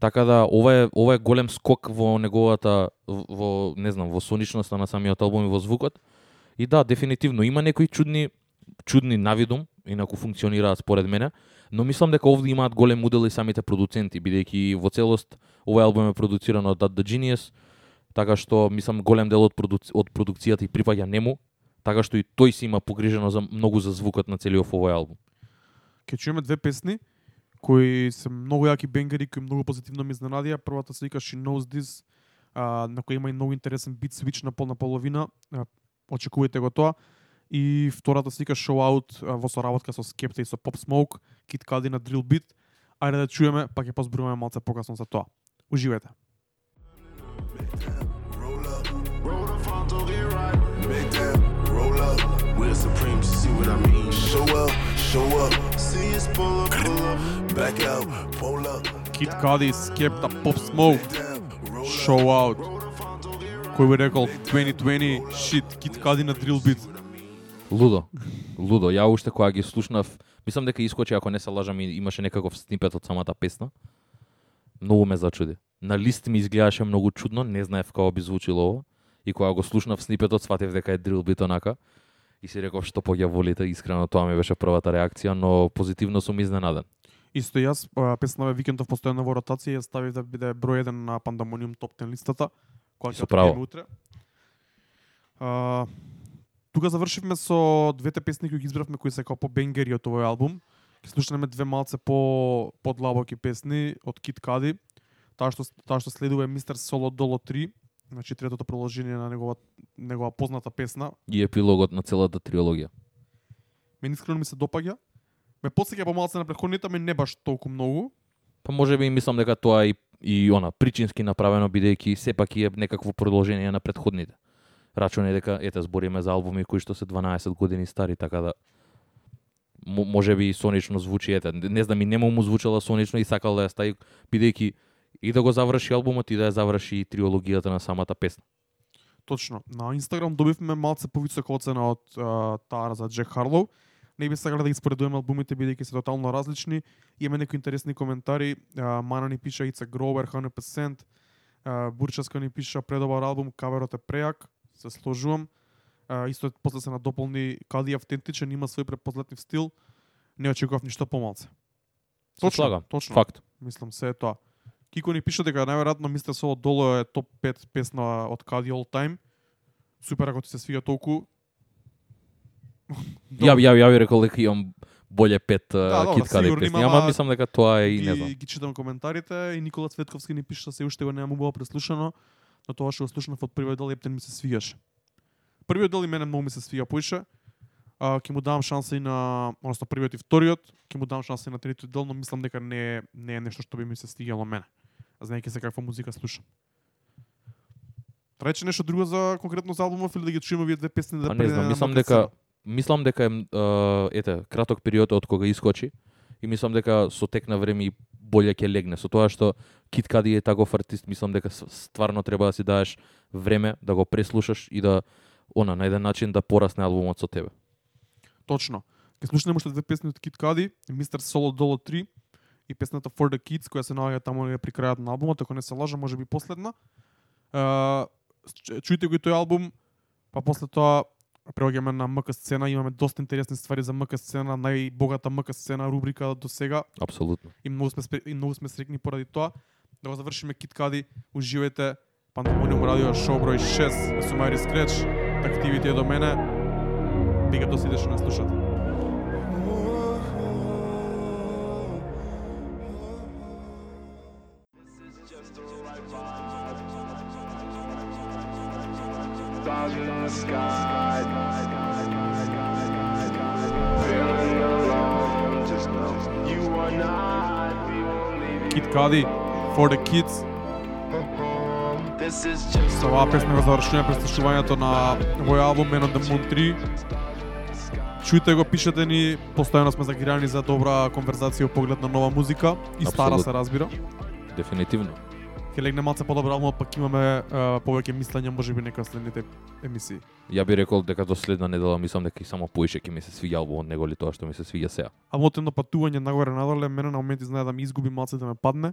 Така да ова е ова е голем скок во неговата во- не знам, во соничноста на самиот албум и во звукот. И да, дефинитивно има некои чудни чудни навидум, инаку функционираат според мене, но мислам дека овде имаат голем удел и самите продуценти, бидејќи во целост овој албум е продуциран од the Genius, така што мислам голем дел од, продуци... од продукцијата и припаѓа нему, така што и тој си има погрижено за многу за звукот на целиот овој албум. Ке чуеме две песни кои се многу јаки бенгери кои многу позитивно ми изненадија. Првата се вика She Knows This, а, на која има и многу интересен бит свич на полна половина. А, очекувајте го тоа. И втората се вика Show Out а, во соработка со Skepta и со Pop Smoke, Kid Cudi на Drill Beat. Ајде да чуеме, па ќе позборуваме малце покасно за тоа. Уживајте. Roll up. Roll up. We're supreme, see what I mean. Show up, show up. See us pull up, pull up. Back out, pull up. Kid Cudi, Skepta, Pop Smoke, Show Out. Кој би рекол 2020 shit, Kid Cudi на Drill Beat. Лудо. Лудо. Ја уште кога ги слушнав, мислам дека искочи ако не се лажам и имаше некаков снипет од самата песна. Многу ме зачуди. На лист ми изгледаше многу чудно, не знаев како би звучило ова. И кога го слушнав снипетот, сватев дека е дрил бит онака. И си реков што поѓа волите, искрено тоа ми беше првата реакција, но позитивно сум изненаден. Исто јас, песната Викендов постојано во ротација, ја ставив да биде број 1 на Пандамониум топ 10 листата, која ќе отидеме утре. А, тука завршивме со двете песни кои ги избравме кои се како по бенгери од овој албум. Ќе слушнеме две малце по подлабоки песни од Kid Cudi. Таа што таа што следува е Мистер Соло Доло 3, значи третото продолжение на негова негова позната песна. И епилогот на целата триологија. Мене искрено ми се допаѓа. Ме потсеќа помалце на претходните, ме не баш толку многу. Па може би мислам дека тоа и и она причински направено бидејќи сепак е некакво продолжение на претходните. Рачуне дека ете збориме за албуми кои што се 12 години стари, така да мо- може би сонично звучи ете. Не знам и нему му звучала сонично и сакал да ја стави бидејќи и да го заврши албумот и да ја заврши триологијата на самата песна. Точно. На Инстаграм добивме малце повисока оцена од а, таа за Джек Харлоу. Не би сакале да ги споредуваме албумите бидејќи се тотално различни. Имаме некои интересни коментари. А, Мана ни пиша a Grower 100%. А, Бурчаска ни пиша предобар албум, каверот е преак. Се сложувам. А, исто после се надополни Кади автентичен, има свој препознатлив стил. Не очекував ништо помалце. Слагам. точно. Факт. Мислам се е тоа. Кико ни пише дека најверојатно Мистер Соло Доло е топ 5 песна од Кади all time. Супер ако ти се свига толку. Ја ја ја ви рекол дека имам боле пет Да, да, Кит Кади сигурно песни, ама мислам дека тоа е и не знам. ги, читам коментарите и Никола Цветковски ни пише се уште го немам убаво преслушано, но тоа што го слушнав од првиот дел ептен ми се свигаше. Првиот дел и мене многу ми се свига поише. А, ќе му давам шанса и на, односно првиот и вториот, ќе му давам шанса и на третиот дел, но мислам дека не не е нешто што би ми се стигало мене. Знаејќи се каква музика слушам. Рече нешто друго за конкретно за албумов или да ги чуеме овие две песни да Па не знам, мислам дека мислам дека е ете краток период од кога искочи и мислам дека со тек на време и боле ќе легне со тоа што Кит Кади е таков артист, мислам дека стварно треба да си даеш време да го преслушаш и да она на еден начин да порасне албумот со тебе. Точно. Ке слушнеме уште две песни од Cudi, Mr. Solo Dolo 3 и песната For the Kids, која се наоѓа таму при крајот на албумот, ако не се лажам, може би последна. Uh, чујте го и тој албум, па после тоа преоѓаме на МК сцена, имаме доста интересни ствари за МК сцена, најбогата МК сцена рубрика до сега Апсолутно. и многу сме и многу сме срекни поради тоа. Да го завршиме Kid Cudi, уживајте. Пандемониум радио шоу број 6, со Мари Скреч, активите до мене. Бига до сите што не слушате. Kid Cudi, For the Kids. Со оваа песна го завршуваме преслушувањето на овој албум Man on the Moon 3. Чујте го, пишете ни, постојано сме загрижани за добра конверзација во поглед на нова музика и стара се разбира. Дефинитивно. Ќе легне малце подобар албум, пак имаме а, повеќе мислења можеби некој од следните емисии. Ја би рекол дека до следна недела мислам дека и само поише ќе ми се свиѓа албумот него ли тоа што ми се свиѓа сега. Албумот едно патување нагоре надоле, мене на моменти знае да ми изгуби малце да ме падне.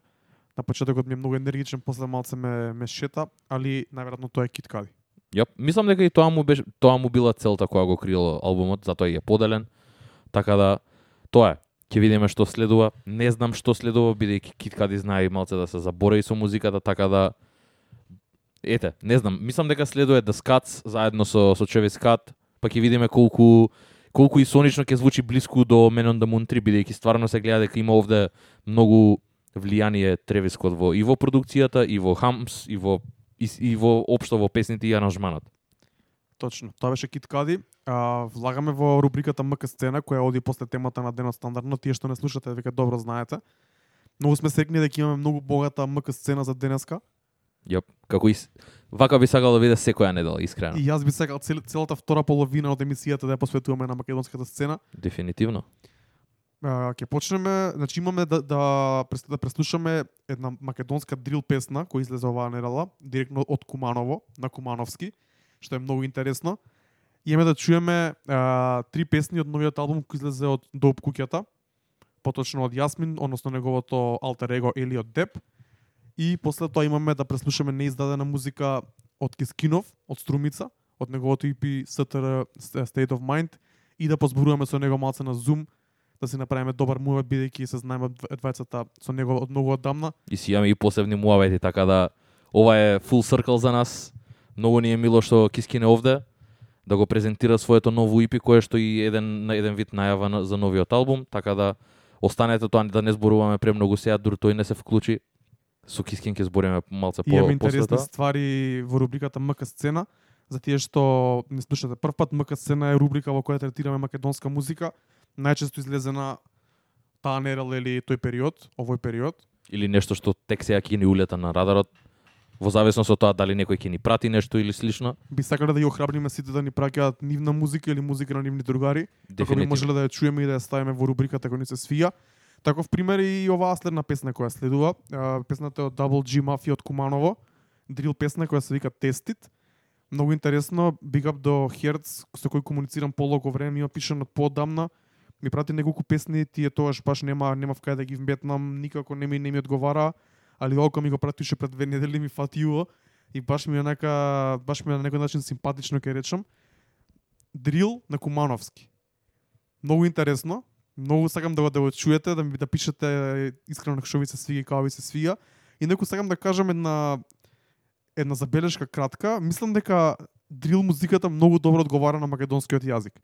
На почетокот ми е многу енергичен, после малце ме ме шета, али најверојатно тоа е Cudi. Јап, мислам дека и тоа му беше тоа му била целта која го креирал албумот, затоа и е поделен. Така да тоа е. Ќе видиме што следува. Не знам што следува бидејќи Кит Кади знае малце да се заборави со музиката, така да ете, не знам, мислам дека следува да Скац заедно со со Чевис Кат, па ќе видиме колку колку и сонично ќе звучи блиску до Men on the Moon 3 бидејќи стварно се гледа дека има овде многу влијание Тревис Scott во и во продукцијата, и во хамс, и во и, и во општо во песните и аранжманот. Точно. Тоа беше Кит Кади. А, влагаме во рубриката МК сцена која оди после темата на денот стандардно. Тие што не слушате веќе добро знаете. Многу сме секни дека имаме многу богата МК сцена за денеска. Јап, како и вака би сакал да биде секоја недела, искрено. И јас би сакал цел, целата втора половина од емисијата да ја посветуваме на македонската сцена. Дефинитивно. А, ќе почнеме, значи имаме да, да, да преслушаме една македонска дрил песна која излезе оваа недела, директно од Куманово, на Кумановски, што е многу интересно. Имаме да чуеме а, три песни од новиот албум кој излезе од Доп куќата, поточно од Јасмин, односно неговото алтер его Елиот Деп. И после тоа имаме да преслушаме неиздадена музика од Кискинов, од Струмица, од неговото EP STR State of Mind и да позборуваме со него малце на Zoom да си направиме добар муавет бидејќи се знаеме двајцата со него од многу одамна. И си имаме и посебни муавети, така да ова е full circle за нас. Многу ни е мило што Кискин е овде да го презентира своето ново EP кое што и еден на еден вид најава на- за новиот албум, така да останете тоа да не зборуваме премногу сега, дури тој не се вклучи. Со Кискин ќе збориме малце по Имаме интересни ствари во рубриката МК сцена. За тие што не слушате прв пат, МК сцена е рубрика во која третираме македонска музика, најчесто излезена таа недела или тој период, овој период. Или нешто што тек сега ќе ни улета на радарот, во зависност од тоа дали некој ќе ни прати нешто или слично. Би сакале да ја охрабриме сите да ни праќаат нивна музика или музика на нивни другари, како би можеле да ја чуеме и да ја ставиме во рубриката која ни се свија. Таков пример е и оваа следна песна која следува. Песната е од Double G Mafia од Куманово. Дрил песна која се вика Тестит. Многу интересно, big up до Hertz, со кој комуницирам полого време, има пишан од поодамна. Ми прати неколку песни, тие тоаш баш нема нема кај да ги вметнам, никако не ми не ми одговара, али око ми го пратише пред две недели ми фатио и баш ми е онака баш ми е на некој начин симпатично ќе речам. Дрил на Кумановски. Многу интересно. Многу сакам да го, да го чуете, да ми да пишете искрено што ви се свига и како ви се свига. И некој сакам да кажам една една забелешка кратка. Мислам дека дрил музиката многу добро одговара на македонскиот јазик.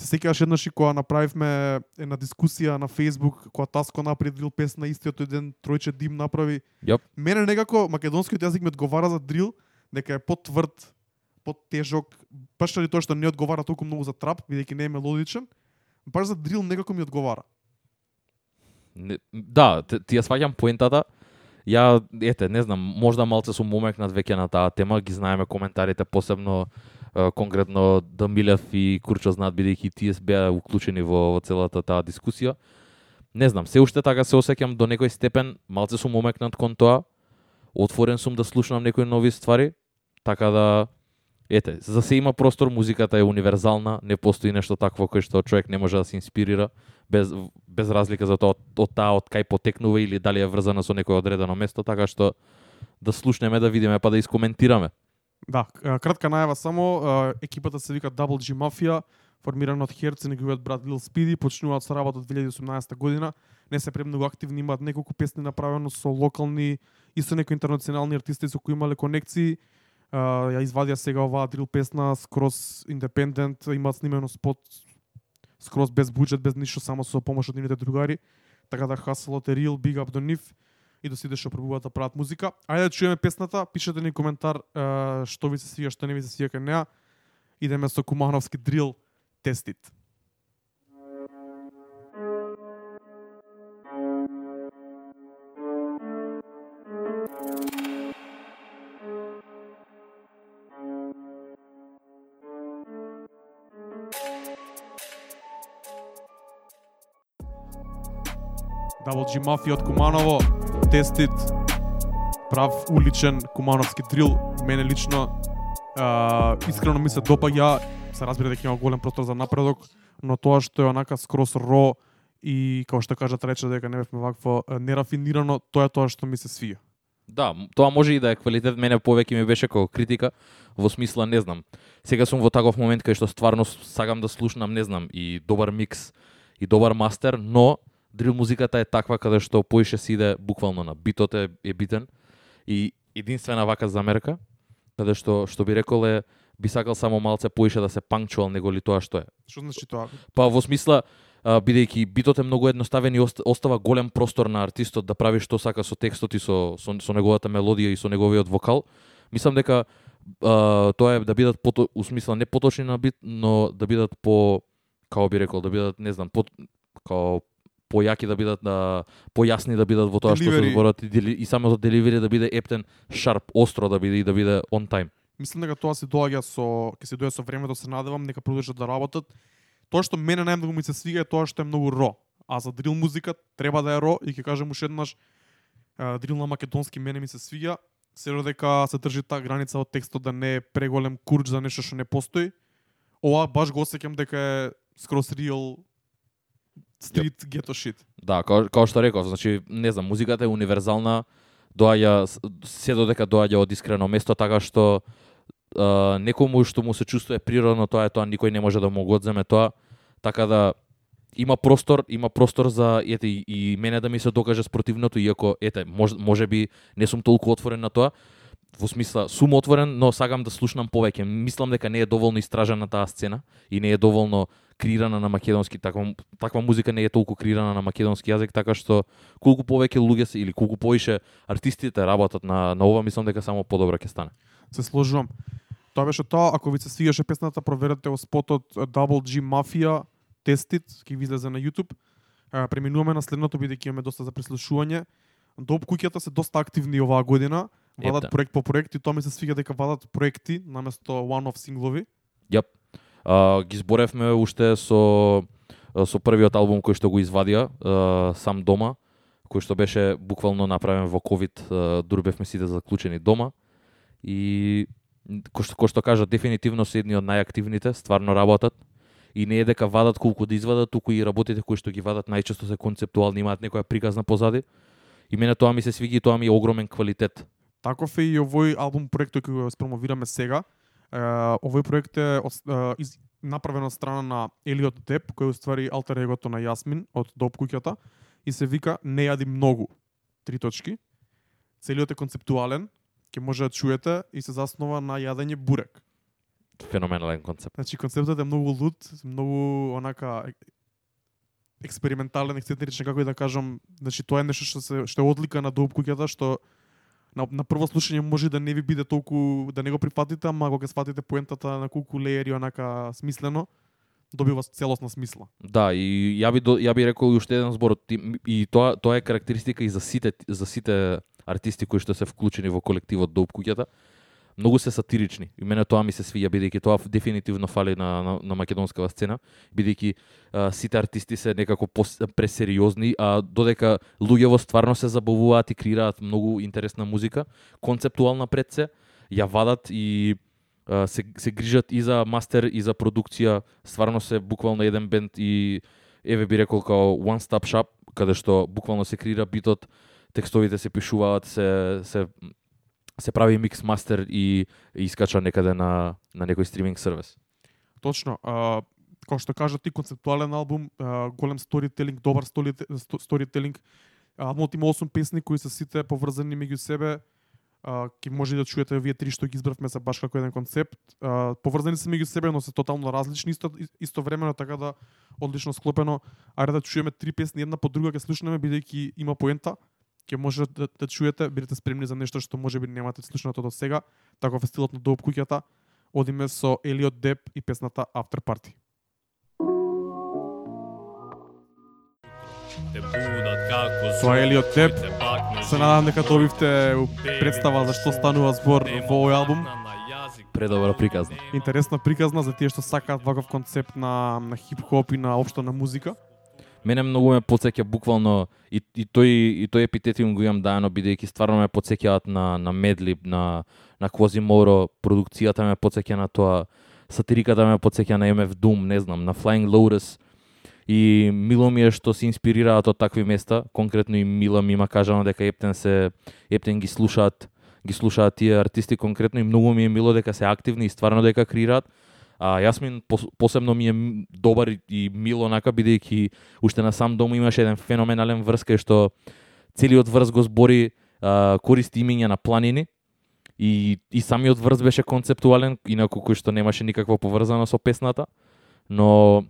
Се сеќаваш еднаш и кога направивме една дискусија на Facebook, кога Таско направи дрил песна, истиот тој ден Тројче Дим направи. Јап. Мене некако македонскиот јазик ми одговара за дрил, дека е потврд, поттежок, баш заради тоа што не одговара толку многу за трап, бидејќи не е мелодичен, баш за дрил некако ми одговара. Не, да, ти ја сваќам поентата. Ја, ете, не знам, можда малце сум момекнат веќе на таа тема, ги знаеме коментарите, посебно конкретно Дамилев и Курчо знаат, бидејќи тие беа уклучени во, во целата таа дискусија. Не знам, се уште така се осеќам до некој степен, малце сум умекнат кон тоа. Отворен сум да слушнам некои нови ствари, така да ете, за да се има простор, музиката е универзална, не постои нешто такво кој што човек не може да се инспирира без без разлика за тоа од, од таа од кај потекнува или дали е врзана со некој одредено место, така што да слушнеме, да видиме, па да искоментираме. Да, кратка најава само, екипата се вика Double G Mafia, формирана од Херц и неговиот брат Лил Спиди. почнуваат со работа од 2018 година. Не се премногу активни, имаат неколку песни направено со локални и со некои интернационални артисти со кои имале конекции. Ја извадија сега оваа дрил песна скроз индепендент, имаат снимено спот скроз без буџет, без ништо, само со помош од нивните другари. Така да хаслот е real, big up до нив и до сидеш што да прават музика. Ајде да чуеме песната, пишете ни коментар е, што ви се свија, што не ви се свија кај неа. Идеме со Кумановски дрил тестит. Double G Mafia од Куманово, тестит, прав уличен кумановски дрил, мене лично а, искрено ми се допаѓа, се разбира дека има голем простор за напредок, но тоа што е онака скрос ро и како што кажат рече дека не бевме вакво нерафинирано, тоа е тоа што ми се свија. Да, тоа може и да е квалитет, мене повеќе ми беше како критика, во смисла не знам. Сега сум во таков момент кај што стварно сагам сакам да слушнам, не знам, и добар микс, и добар мастер, но дрил музиката е таква каде што поише се иде буквално на битот е, е битен и единствена вака замерка, каде што што би рекол е би сакал само малце поише да се панкчуал него ли тоа што е. Што значи тоа? Па во смисла бидејќи битот е многу едноставен и ост- остава голем простор на артистот да прави што сака со текстот и со со, со неговата мелодија и со неговиот вокал, мислам дека а, тоа е да бидат пото, у смисла не поточни на бит, но да бидат по како би рекол, да бидат не знам, по као појаки да бидат да појасни да бидат во тоа што се Delivery. зборат и, дели, и самото деливери да биде ептен, шарп, остро да биде и да биде on time. Мислам дека тоа се доаѓа со ќе се доаѓа со времето, се надевам дека продолжат да работат. Тоа што мене најмногу ми се свига е тоа што е многу ро. А за дрил музика треба да е ро и ќе кажам уште еднаш дрил на македонски мене ми се свига, се дека се држи таа граница од текстот да не е преголем курч за нешто што не постои. Ова баш го осеќам дека е скрос real street ghetto shit. Да, као, као што реков, значи, не знам, музиката е универзална, доаѓа, се додека доаѓа од искрено место, така што е, некому што му се чувствува природно тоа е тоа, никој не може да му го одземе тоа, така да има простор, има простор за ете и, мене да ми се докаже спротивното, иако ете, мож, може би не сум толку отворен на тоа, во смисла сум отворен, но сакам да слушнам повеќе. Мислам дека не е доволно истражена таа сцена и не е доволно креирана на македонски, таква таква музика не е толку креирана на македонски јазик, така што колку повеќе луѓе се или колку повеќе артистите работат на на ова, мислам дека само подобро ќе стане. Се сложувам. Тоа беше тоа, ако ви се свигаше песната, проверете во спотот Double G Mafia Тестит, ќе ви излезе на YouTube. Преминуваме на следното, бидејќи имаме доста за преслушување. Доб куќата се доста активни оваа година. Вадат Епте. проект по проект и тоа ми се свига дека вадат проекти наместо one-off синглови. Јап. А, ги зборевме уште со со првиот албум кој што го извадија, а, сам дома, кој што беше буквално направен во ковид, а, дури бевме сите заклучени дома и кој што, кој што кажа дефинитивно се едни од најактивните, стварно работат и не е дека вадат колку да извадат, туку и работите кои што ги вадат најчесто се концептуални, имаат некоја приказна позади. И мене тоа ми се свиги и тоа ми е огромен квалитет. Таков е и овој албум проект кој го спромовираме сега. Е, овој проект е од, е, из, направен од страна на Елиот Деп, кој уствари алтер егото на Јасмин од Доп куќата и се вика Не јади многу. Три точки. Целиот е концептуален, ќе може да чуете и се заснова на јадење бурек. Феноменален концепт. Значи концептот е многу луд, многу онака ек- експериментален, ексцентричен како и да кажам, значи тоа е нешто што се што е одлика на Доп куќата што на, на прво слушање може да не ви биде толку да не го прифатите, ама кога ќе сватите поентата на колку леери онака смислено, добива целосна смисла. Да, и ја би ја би рекол и уште еден збор и тоа тоа е карактеристика и за сите за сите артисти кои што се вклучени во колективот Доп куќата. Многу се сатирични. И мене тоа ми се свиѓа бидејќи тоа дефинитивно фали на на, на македонскава сцена, бидејќи сите артисти се некако пос, пресериозни, а додека луѓево стварно се забавуваат и креираат многу интересна музика, концептуална пред се, ја вадат и а, се, се грижат и за мастер и за продукција, стварно се буквално еден бенд и еве би рекол као one stop shop, каде што буквално се креира битот, текстовите се пишуваат, се се се прави микс мастер и, и искача некаде на на некој стриминг сервис. Точно. А, како што кажа ти, концептуален албум, а, голем сторителинг, добар сторителинг. Албумот има 8 песни кои се сите поврзани меѓу себе. А, ки може да чуете вие три што ги избравме за баш како еден концепт. А, поврзани се меѓу себе, но се тотално различни исто истовремено така да одлично склопено. Ајде да чуеме три песни една по друга ќе слушнеме бидејќи има поента. Ќе може да, да чуете, бидете спремни за нешто што може би немате слушнато до сега, таков е стилот на Доп куќата. Одиме со Елиот Деп и песната After Party. Тоа е Елиот Деп. Се надам дека добивте представа за што станува збор во овој албум. Предобра приказна. Интересна приказна за тие што сакаат ваков концепт на, на хип-хоп и на општо на музика. Мене многу ме подсеќа буквално и, и тој и тој епитетиум го имам даено бидејќи стварно ме подсеќаат на на Медлиб, на на Квазиморо, продукцијата ме подсеќа на тоа, сатириката ме подсеќа на MF Doom, не знам, на Flying Lotus И мило ми е што се инспирираат од такви места, конкретно и Мила ми има кажано дека Ептен се Ептен ги слушаат ги слушаат тие артисти конкретно и многу ми е мило дека се активни и стварно дека креираат. А Јасмин посебно ми е добар и- мил мило онака бидејќи уште на сам дом имаше еден феноменален врз кај што целиот врз го збори а, користи имиња на планини и, и самиот врз беше концептуален, инаку кој што немаше никаква поврзана со песната, но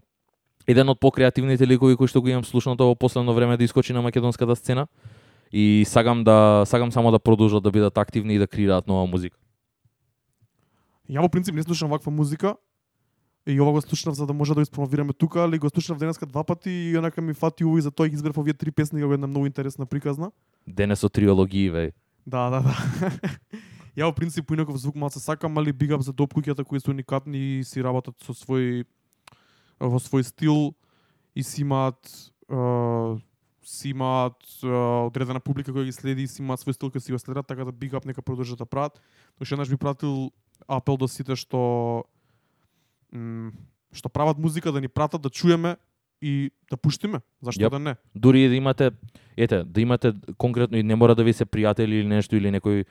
еден од покреативните ликови кои што го имам слушното во последно време да искочи на македонската сцена и сагам да сагам само да продолжат да бидат активни и да креираат нова музика. Ја во принцип не слушам ваква музика. И ова го слушнав за да може да го испромовираме тука, али го слушнав денеска два пати и онака ми фати уви за тоа ги избрав овие три песни како една многу интересна приказна. Денес со триологии, веј. Да, да, да. Ја во принцип поинаков звук малце сакам, али биг ап за доп куќата кои се уникатни и си работат со свој во свој стил и си имаат е, си имаат е, одредена публика која ги следи и си имаат свој стил кој си го следат, така да биг ап нека продолжат да прават. Уште еднаш би пратил апел до сите што што прават музика да ни пратат да чуеме и да пуштиме. Зашто Јап. да не? Дури и да имате, ете, да имате конкретно и не мора да ви се пријатели или нешто или некој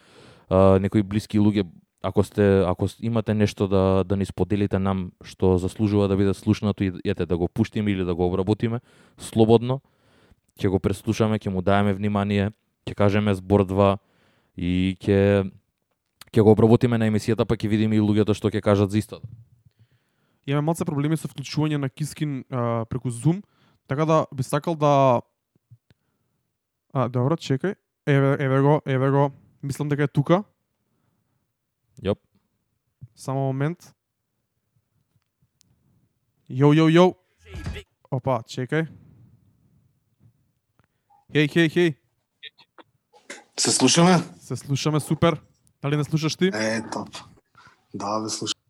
а, некои блиски луѓе, ако сте ако имате нешто да да ни споделите нам што заслужува да биде слушнато и ете да го пуштиме или да го обработиме слободно, ќе го преслушаме, ќе му даеме внимание, ќе кажеме збор два и ќе ќе го обработиме на емисијата па ќе видиме и луѓето што ќе кажат за истото. Имаме малце проблеми со вклучување на Кискин а, преку Zoom, така да би сакал да А, добро, чекај. Еве, еве го, еве го. Мислам дека е тука. Јоп. Само момент. Јоу, јоу, јоу. Опа, чекај. Хеј, хеј, хеј. Се слушаме? Се слушаме супер. Дали не слушаш ти? Е, топ. Да, ве слушам.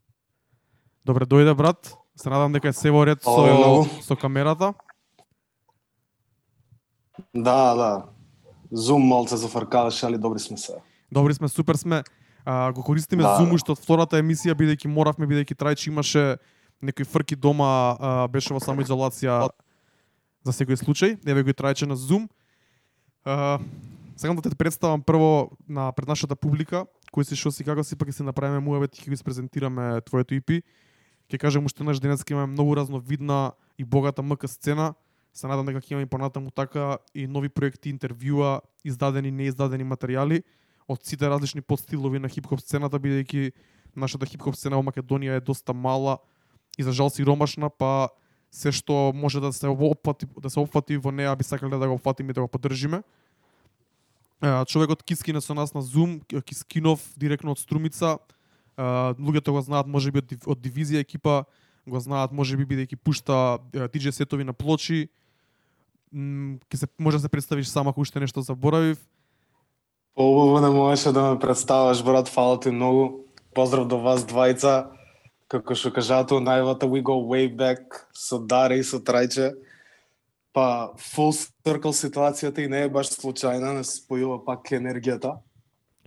Добре, дојде брат. Се надам дека е се во ред со, со камерата. Да, да. Зум малце зафркаваше, али добри сме се. Добри сме, супер сме. А, го користиме Да. Zoom уште од втората емисија бидејќи моравме бидејќи Трајче имаше некои фрки дома, а, беше во самоизолација за секој случај. Еве го и Трајче на Zoom. А, сакам да те представам прво на пред нашата публика, кој си што си како си пак ќе се направиме муавет и ќе го испрезентираме твоето EP. Ќе кажем уште еднаш денес ќе имаме многу разновидна и богата МК сцена. Се надам дека ќе имаме и понатаму така и нови проекти, интервјуа, издадени и неиздадени материјали од сите различни подстилови на хип-хоп сцената, бидејќи нашата хип-хоп сцена во Македонија е доста мала и за жал сиромашна, па се што може да се опфати, да се опфати во неа би сакале да го опфатиме и да го поддржиме. Човекот Кискине со нас на Zoom, Кискинов директно од Струмица. Луѓето го знаат можеби од, од дивизија екипа, го знаат можеби бидејќи пушта DJ сетови на плочи. Ке се може да се представиш сама ако уште нешто заборавив. Поубаво не можеше да ме представаш, брат, фала ти многу. Поздрав до вас двајца. Како што кажато, највата we go way back со Даре и со Трајче. Па, full circle ситуацијата и не е баш случајна, не се спојува пак енергијата.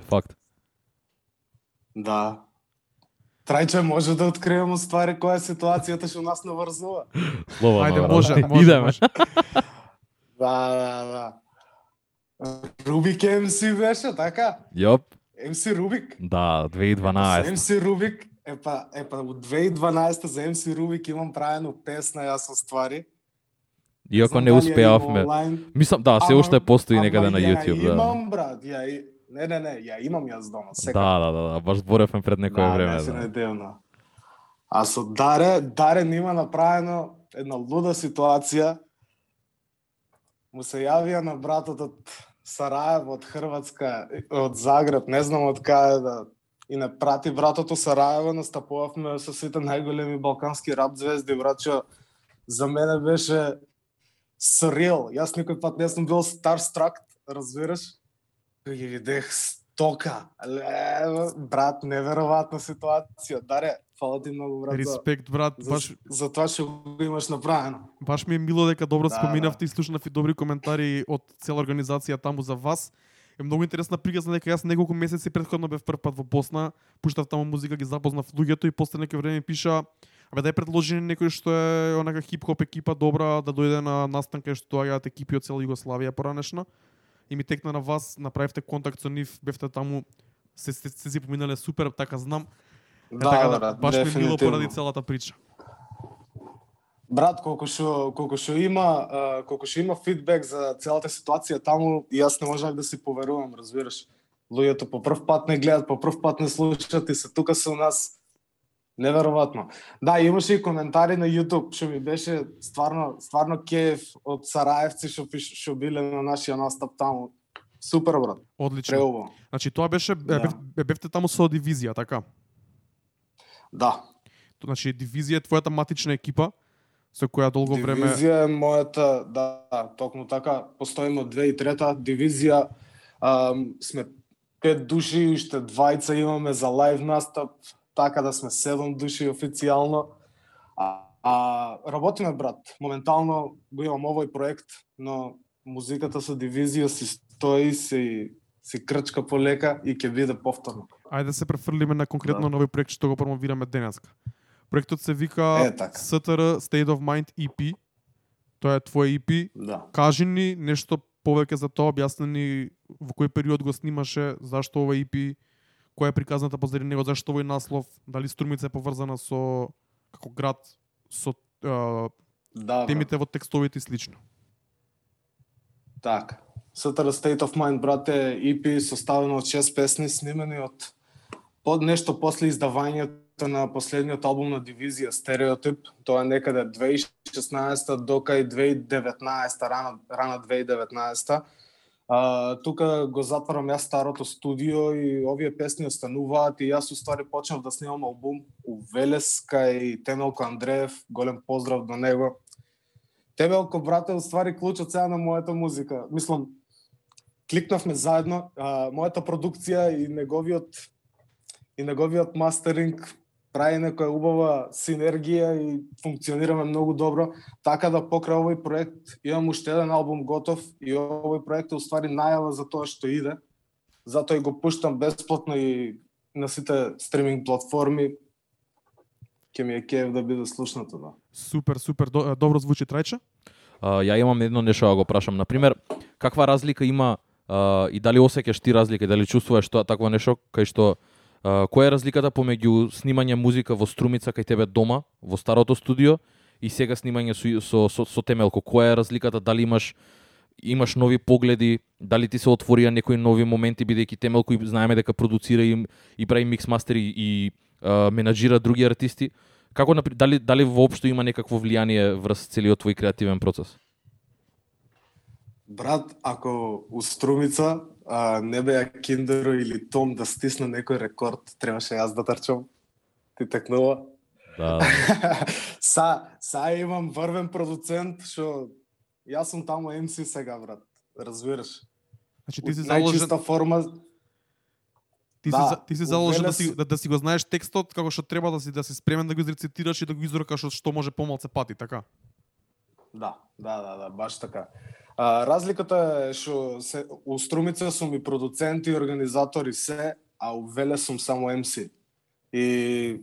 Факт. Да. Трајче може да откриеме ствари која е ситуацијата што нас наврзува. Слободно. Ајде, може, може, Идеме. може. Да, да, да. Рубик MC беше, така? Јоп. MC Рубик. Да, За 2012. MC Рубик, епа, епа, од 2012 за MC Рубик имам правено песна јас со ствари. Иако не ја успеавме. онлайн. Мислам, да, се Ама- уште постои некаде на ја YouTube, да. Имам, брат, ја. Не, не, не, ја имам јас дома, сега. Да, да, да, да, баш зборевме пред некое да, време, да. да. А со Даре, Даре нима направено една луда ситуација. Му се јавија на братот од Сараево, од Хрватска, од Загреб, не знам од каде да и не прати братот од Сараево, настапувавме со сите најголеми балкански рап звезди, братчо. За мене беше surreal. Јас никој пат не сум бил starstruck, разбираш? Кога ги видех стока. Ле, брат, неверојатна ситуација. Даре, фала ти многу, брат, Респект, брат. за, Баш, за тоа што го имаш направено. баш ми е мило дека добро Да, споминавте и слушнав и добри коментари од цела организација таму за вас. Е многу интересна приказна дека јас неколку месеци претходно бев прв пат во Босна, пуштав таму музика, ги запознав луѓето и после некој време пиша Абе дај предложи некој што е онака хип-хоп екипа добра да дојде на настанка што доаѓаат екипи од цела Југославија поранешна. И ми текна на вас, направивте контакт со нив, бевте таму, се, се, се си поминале супер, така знам. Е, Да, така брат, баш ми било поради целата прича. Брат, колку што колку што има, колку што има фидбек за целата ситуација таму, и јас не можах да си поверувам, разбираш. Луѓето по прв пат не гледат, по прв пат не слушаат и се тука се у нас. Неверојатно. Да, имаше и коментари на YouTube што ми беше стварно стварно кеф од Сараевци што што биле на нашиот настап таму. Супер брат, Одлично. преубаво. Значи тоа беше Да. бев, бевте таму со дивизија, така? Да. Значи дивизија е твојата матична екипа со која долго време Дивизија е мојата, да, токму така, постоиме од 2003 дивизија, ам, сме пет души, и уште двајца имаме за лайв настап, така да сме седум души официјално. А, а работиме брат, моментално го имам овој проект, но музиката со дивизија си стои, си си крчка полека и ќе биде повторно. Ајде да се префрлиме на конкретно Да. нови проект што го промовираме денеска. Проектот се вика Е, така. STR State of Mind EP. Тоа е твој EP. Да. Кажи ни нешто повеќе за тоа, објасни ни во кој период го снимаше, зашто овој EP, која е приказната позади него, зашто овој наслов, дали Струмица е поврзана со како град со а, Да, брат. темите во текстовите и слично. Така. Sutter State of Mind, брате, EP составено од 6 песни, снимени од под нешто после издавањето на последниот албум на дивизија Стереотип. Тоа е некаде 2016 до кај 2019, рана, рана 2019. А, тука го затварам јас старото студио и овие песни остануваат и јас уствари почнав да снимам албум у Велес кај Темелко Андреев, голем поздрав до него. Темелко, брате, уствари клучот сега на мојата музика. Мислам, кликнавме заедно, а, мојата продукција и неговиот и неговиот мастеринг прави некоја убава синергија и функционираме многу добро, така да покрај овој проект имам уште еден албум готов и овој проект е уствари најава за тоа што иде. Затоа и го пуштам бесплатно и на сите стриминг платформи. Ке ми е кеф да биде слушнато, да. Супер, супер, до, добро звучи Трајче. А, ја имам едно нешто да го прашам. Например, каква разлика има а, и дали осеќаш ти разлика, и дали чувствуваш тоа такво нешто кај што која е разликата помеѓу снимање музика во Струмица кај тебе дома, во старото студио и сега снимање со со, со, со Темелко? Која е разликата? Дали имаш имаш нови погледи, дали ти се отворија некои нови моменти бидејќи Темелко и знаеме дека продуцира и, и прави микс мастери и а, менаџира други артисти. Како дали дали воопшто има некакво влијание врз целиот твој креативен процес? Брат, ако у Струмица а, не беа Киндеро или Том да стисна некој рекорд, требаше јас да трчам. Ти текнува. Да. са, са имам врвен продуцент, што јас сум таму MC сега, брат. Разбираш? Значи ти си заложен, форма, ти си, да, за- ти си заложен да Велес- си да, да си го знаеш текстот како што треба да си да си спремен да го изрецитираш и да го изрокаш од што може помалце пати, така. Да, да, да, да, баш така. А, разликата е што се у Струмица сум и продуцент и организатор и се, а у Веле сум само MC. И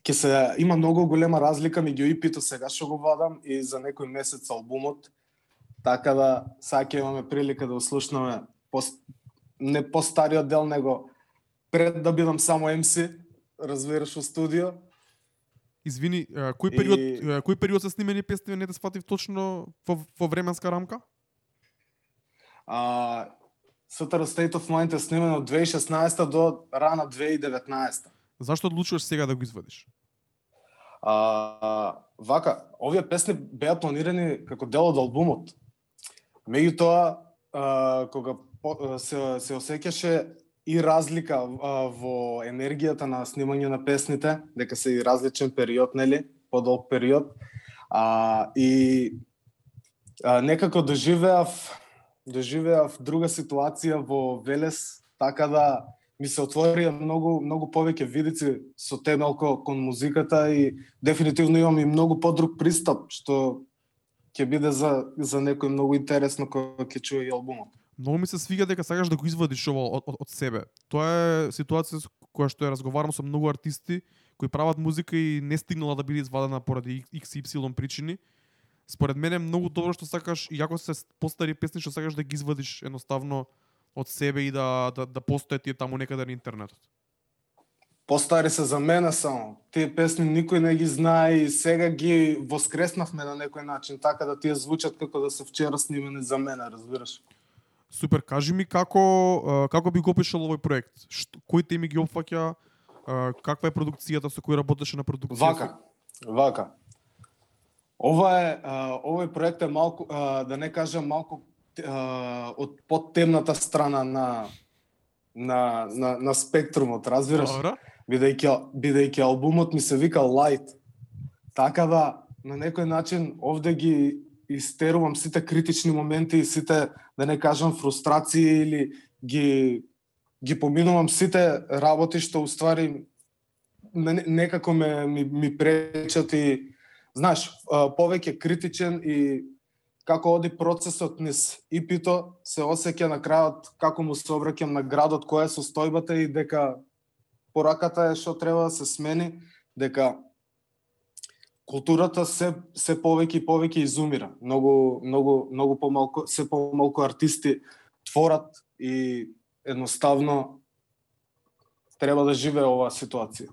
ќе се има многу голема разлика меѓу EP-то сега што го вадам и за некој месец албумот. Така да сега ќе имаме прилика да услушнаме по, не постариот дел, него пред да бидам само MC, разбираш, у студио. Извини, кој период И- кој период се снимени песни не те сфатив точно во, во временска рамка? А, Sutter State of Mind е снимено од 2016 до рана 2019. Зашто одлучуваш сега да го извадиш? А, вака, овие песни беа планирани како дел од албумот. Меѓутоа, а, кога се, се осеќаше и разлика а, во енергијата на снимање на песните, дека се и различен период, нели, подолг период. А, и а, некако доживеав доживеав друга ситуација во Велес, така да ми се отворија многу многу повеќе видици со темелко кон музиката и дефинитивно имам и многу подруг пристап што ќе биде за за некој многу интересно кога ќе чуе и албумот. Многу ми се свига дека сакаш да го извадиш ова од, од, од себе. Тоа е ситуација со која што ја разговарам со многу артисти кои прават музика и не стигнала да биде извадена поради XY причини. Според мене е многу добро што сакаш, иако се постари песни што сакаш да ги извадиш едноставно од себе и да да, да постојат тие таму некаде на интернетот. Постари се за мене само. Тие песни никој не ги знае и сега ги воскреснавме на некој начин, така да тие звучат како да се вчера снимени за мене, разбираш? Супер, кажи ми како како би го опишал овој проект? Што, кои теми ги опфаќа? Каква е продукцијата со кој работеше на продукција? Вака, вака. Ова е, овој проект е малку, да не кажам малку од подтемната страна на на на, на спектрумот, разбираш? Добра. бидејќи бидејќи албумот ми се вика Light. Така да на некој начин овде ги истерувам сите критични моменти и сите да не кажам фрустрации или ги ги поминувам сите работи што уствари некако ме ми, ми пречат и знаеш, повеќе критичен и како оди процесот низ ипито, се осеќа на крајот како му се обраќам на градот, која е состојбата и дека пораката е што треба да се смени, дека културата се се повеќе и повеќе изумира. Многу многу многу помалку се помалку артисти творат и едноставно треба да живее оваа ситуација.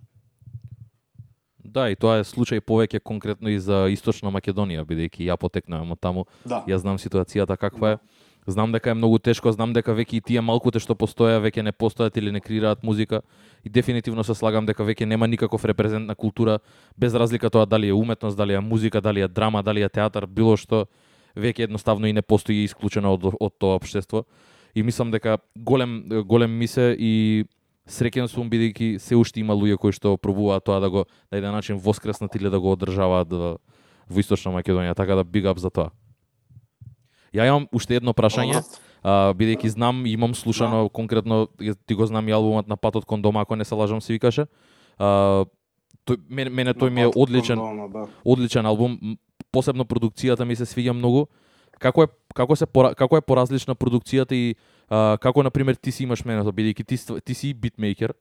Да, и тоа е случај повеќе конкретно и за Источна Македонија, бидејќи ја потекнувам од таму. Да. Ја знам ситуацијата каква е. Знам дека е многу тешко, знам дека веќе и тие малкуте што постоја веќе не постојат или не креираат музика и дефинитивно се слагам дека веќе нема никаков репрезент на култура без разлика тоа дали е уметност, дали е музика, дали е драма, дали е театар, било што веќе едноставно и не постои исклучено од од тоа општество. И мислам дека голем голем мисе и среќен сум бидејќи се уште има луѓе кои што пробуваат тоа да го на еден начин воскреснат или да го одржаваат во, во Источна Македонија, така да big up за тоа. Ја имам уште едно прашање, а, бидејќи знам, имам слушано конкретно, ја- ти го знам и албумот на патот кон дома, ако не се лажам се викаше. А, тој, мене, мене тој ми е одличен, дома, да. одличен албум, посебно продукцијата ми се свиѓа многу. Како е како се пора, како е поразлична продукцијата и а, како на пример ти си имаш менето бидејќи ти ти си битмейкер.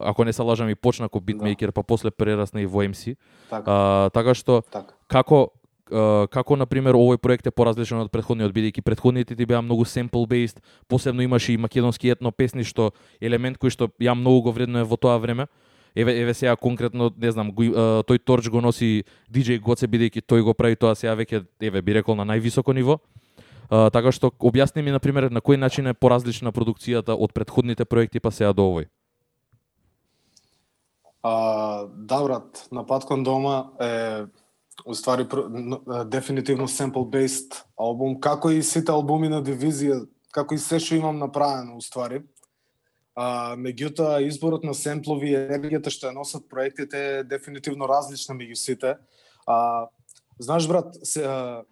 Ако не се лажам и почна како битмейкер, па после прерасна и во MC. Така, А, така што така. како како на пример овој проект е поразличен од претходниот бидејќи претходните ти беа многу sample based, посебно имаше и македонски етно песни што елемент кој што ја многу го е во тоа време. Еве еве сега конкретно не знам, го, тој торч го носи DJ Гоце бидејќи тој го прави тоа сега веќе еве би рекол на највисоко ниво. А, така што објасни ми на пример на кој начин е поразлична продукцијата од претходните проекти па сега до овој. А, да, брат, напад кон дома е уствари дефинитивно sample-based албум, како и сите албуми на дивизија, како и се што имам направено уствари. А, меѓутоа, изборот на семплови и енергијата што ја носат проектите е дефинитивно различна меѓу сите. А, знаеш, брат, се, а,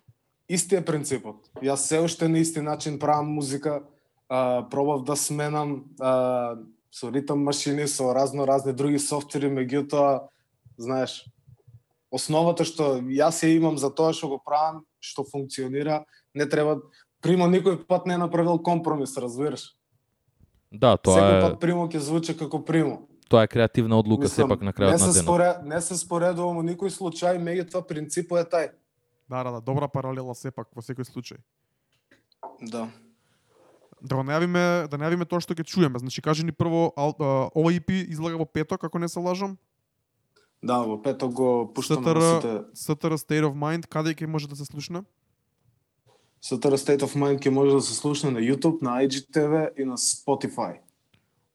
исти е принципот. Јас се уште на исти начин правам музика, а, пробав да сменам а, со ритм машини, со разно разни други софтвери, меѓутоа, знаеш, основата што јас ја имам за тоа што го правам, што функционира, не треба Примо никој пат не е направил компромис, разбираш? Да, тоа Секој е пат Примо ќе звучи како Примо. тоа е креативна одлука Мислам, сепак на крајот на денот. споре, не се споредувам во никој случај, меѓутоа принципот е тај. Да, да, да, добра паралела сепак во секој случај. Да. Да го најавиме, да најавиме тоа што ќе чуеме. Значи кажи ни прво ал, а, ова EP излага во петок, ако не се лажам. Да, во петок го пуштаме СТР, на сите. СТР State of Mind, каде ќе може да се слушне? СТР State of Mind ќе може да се слушне на YouTube, на IGTV и на Spotify.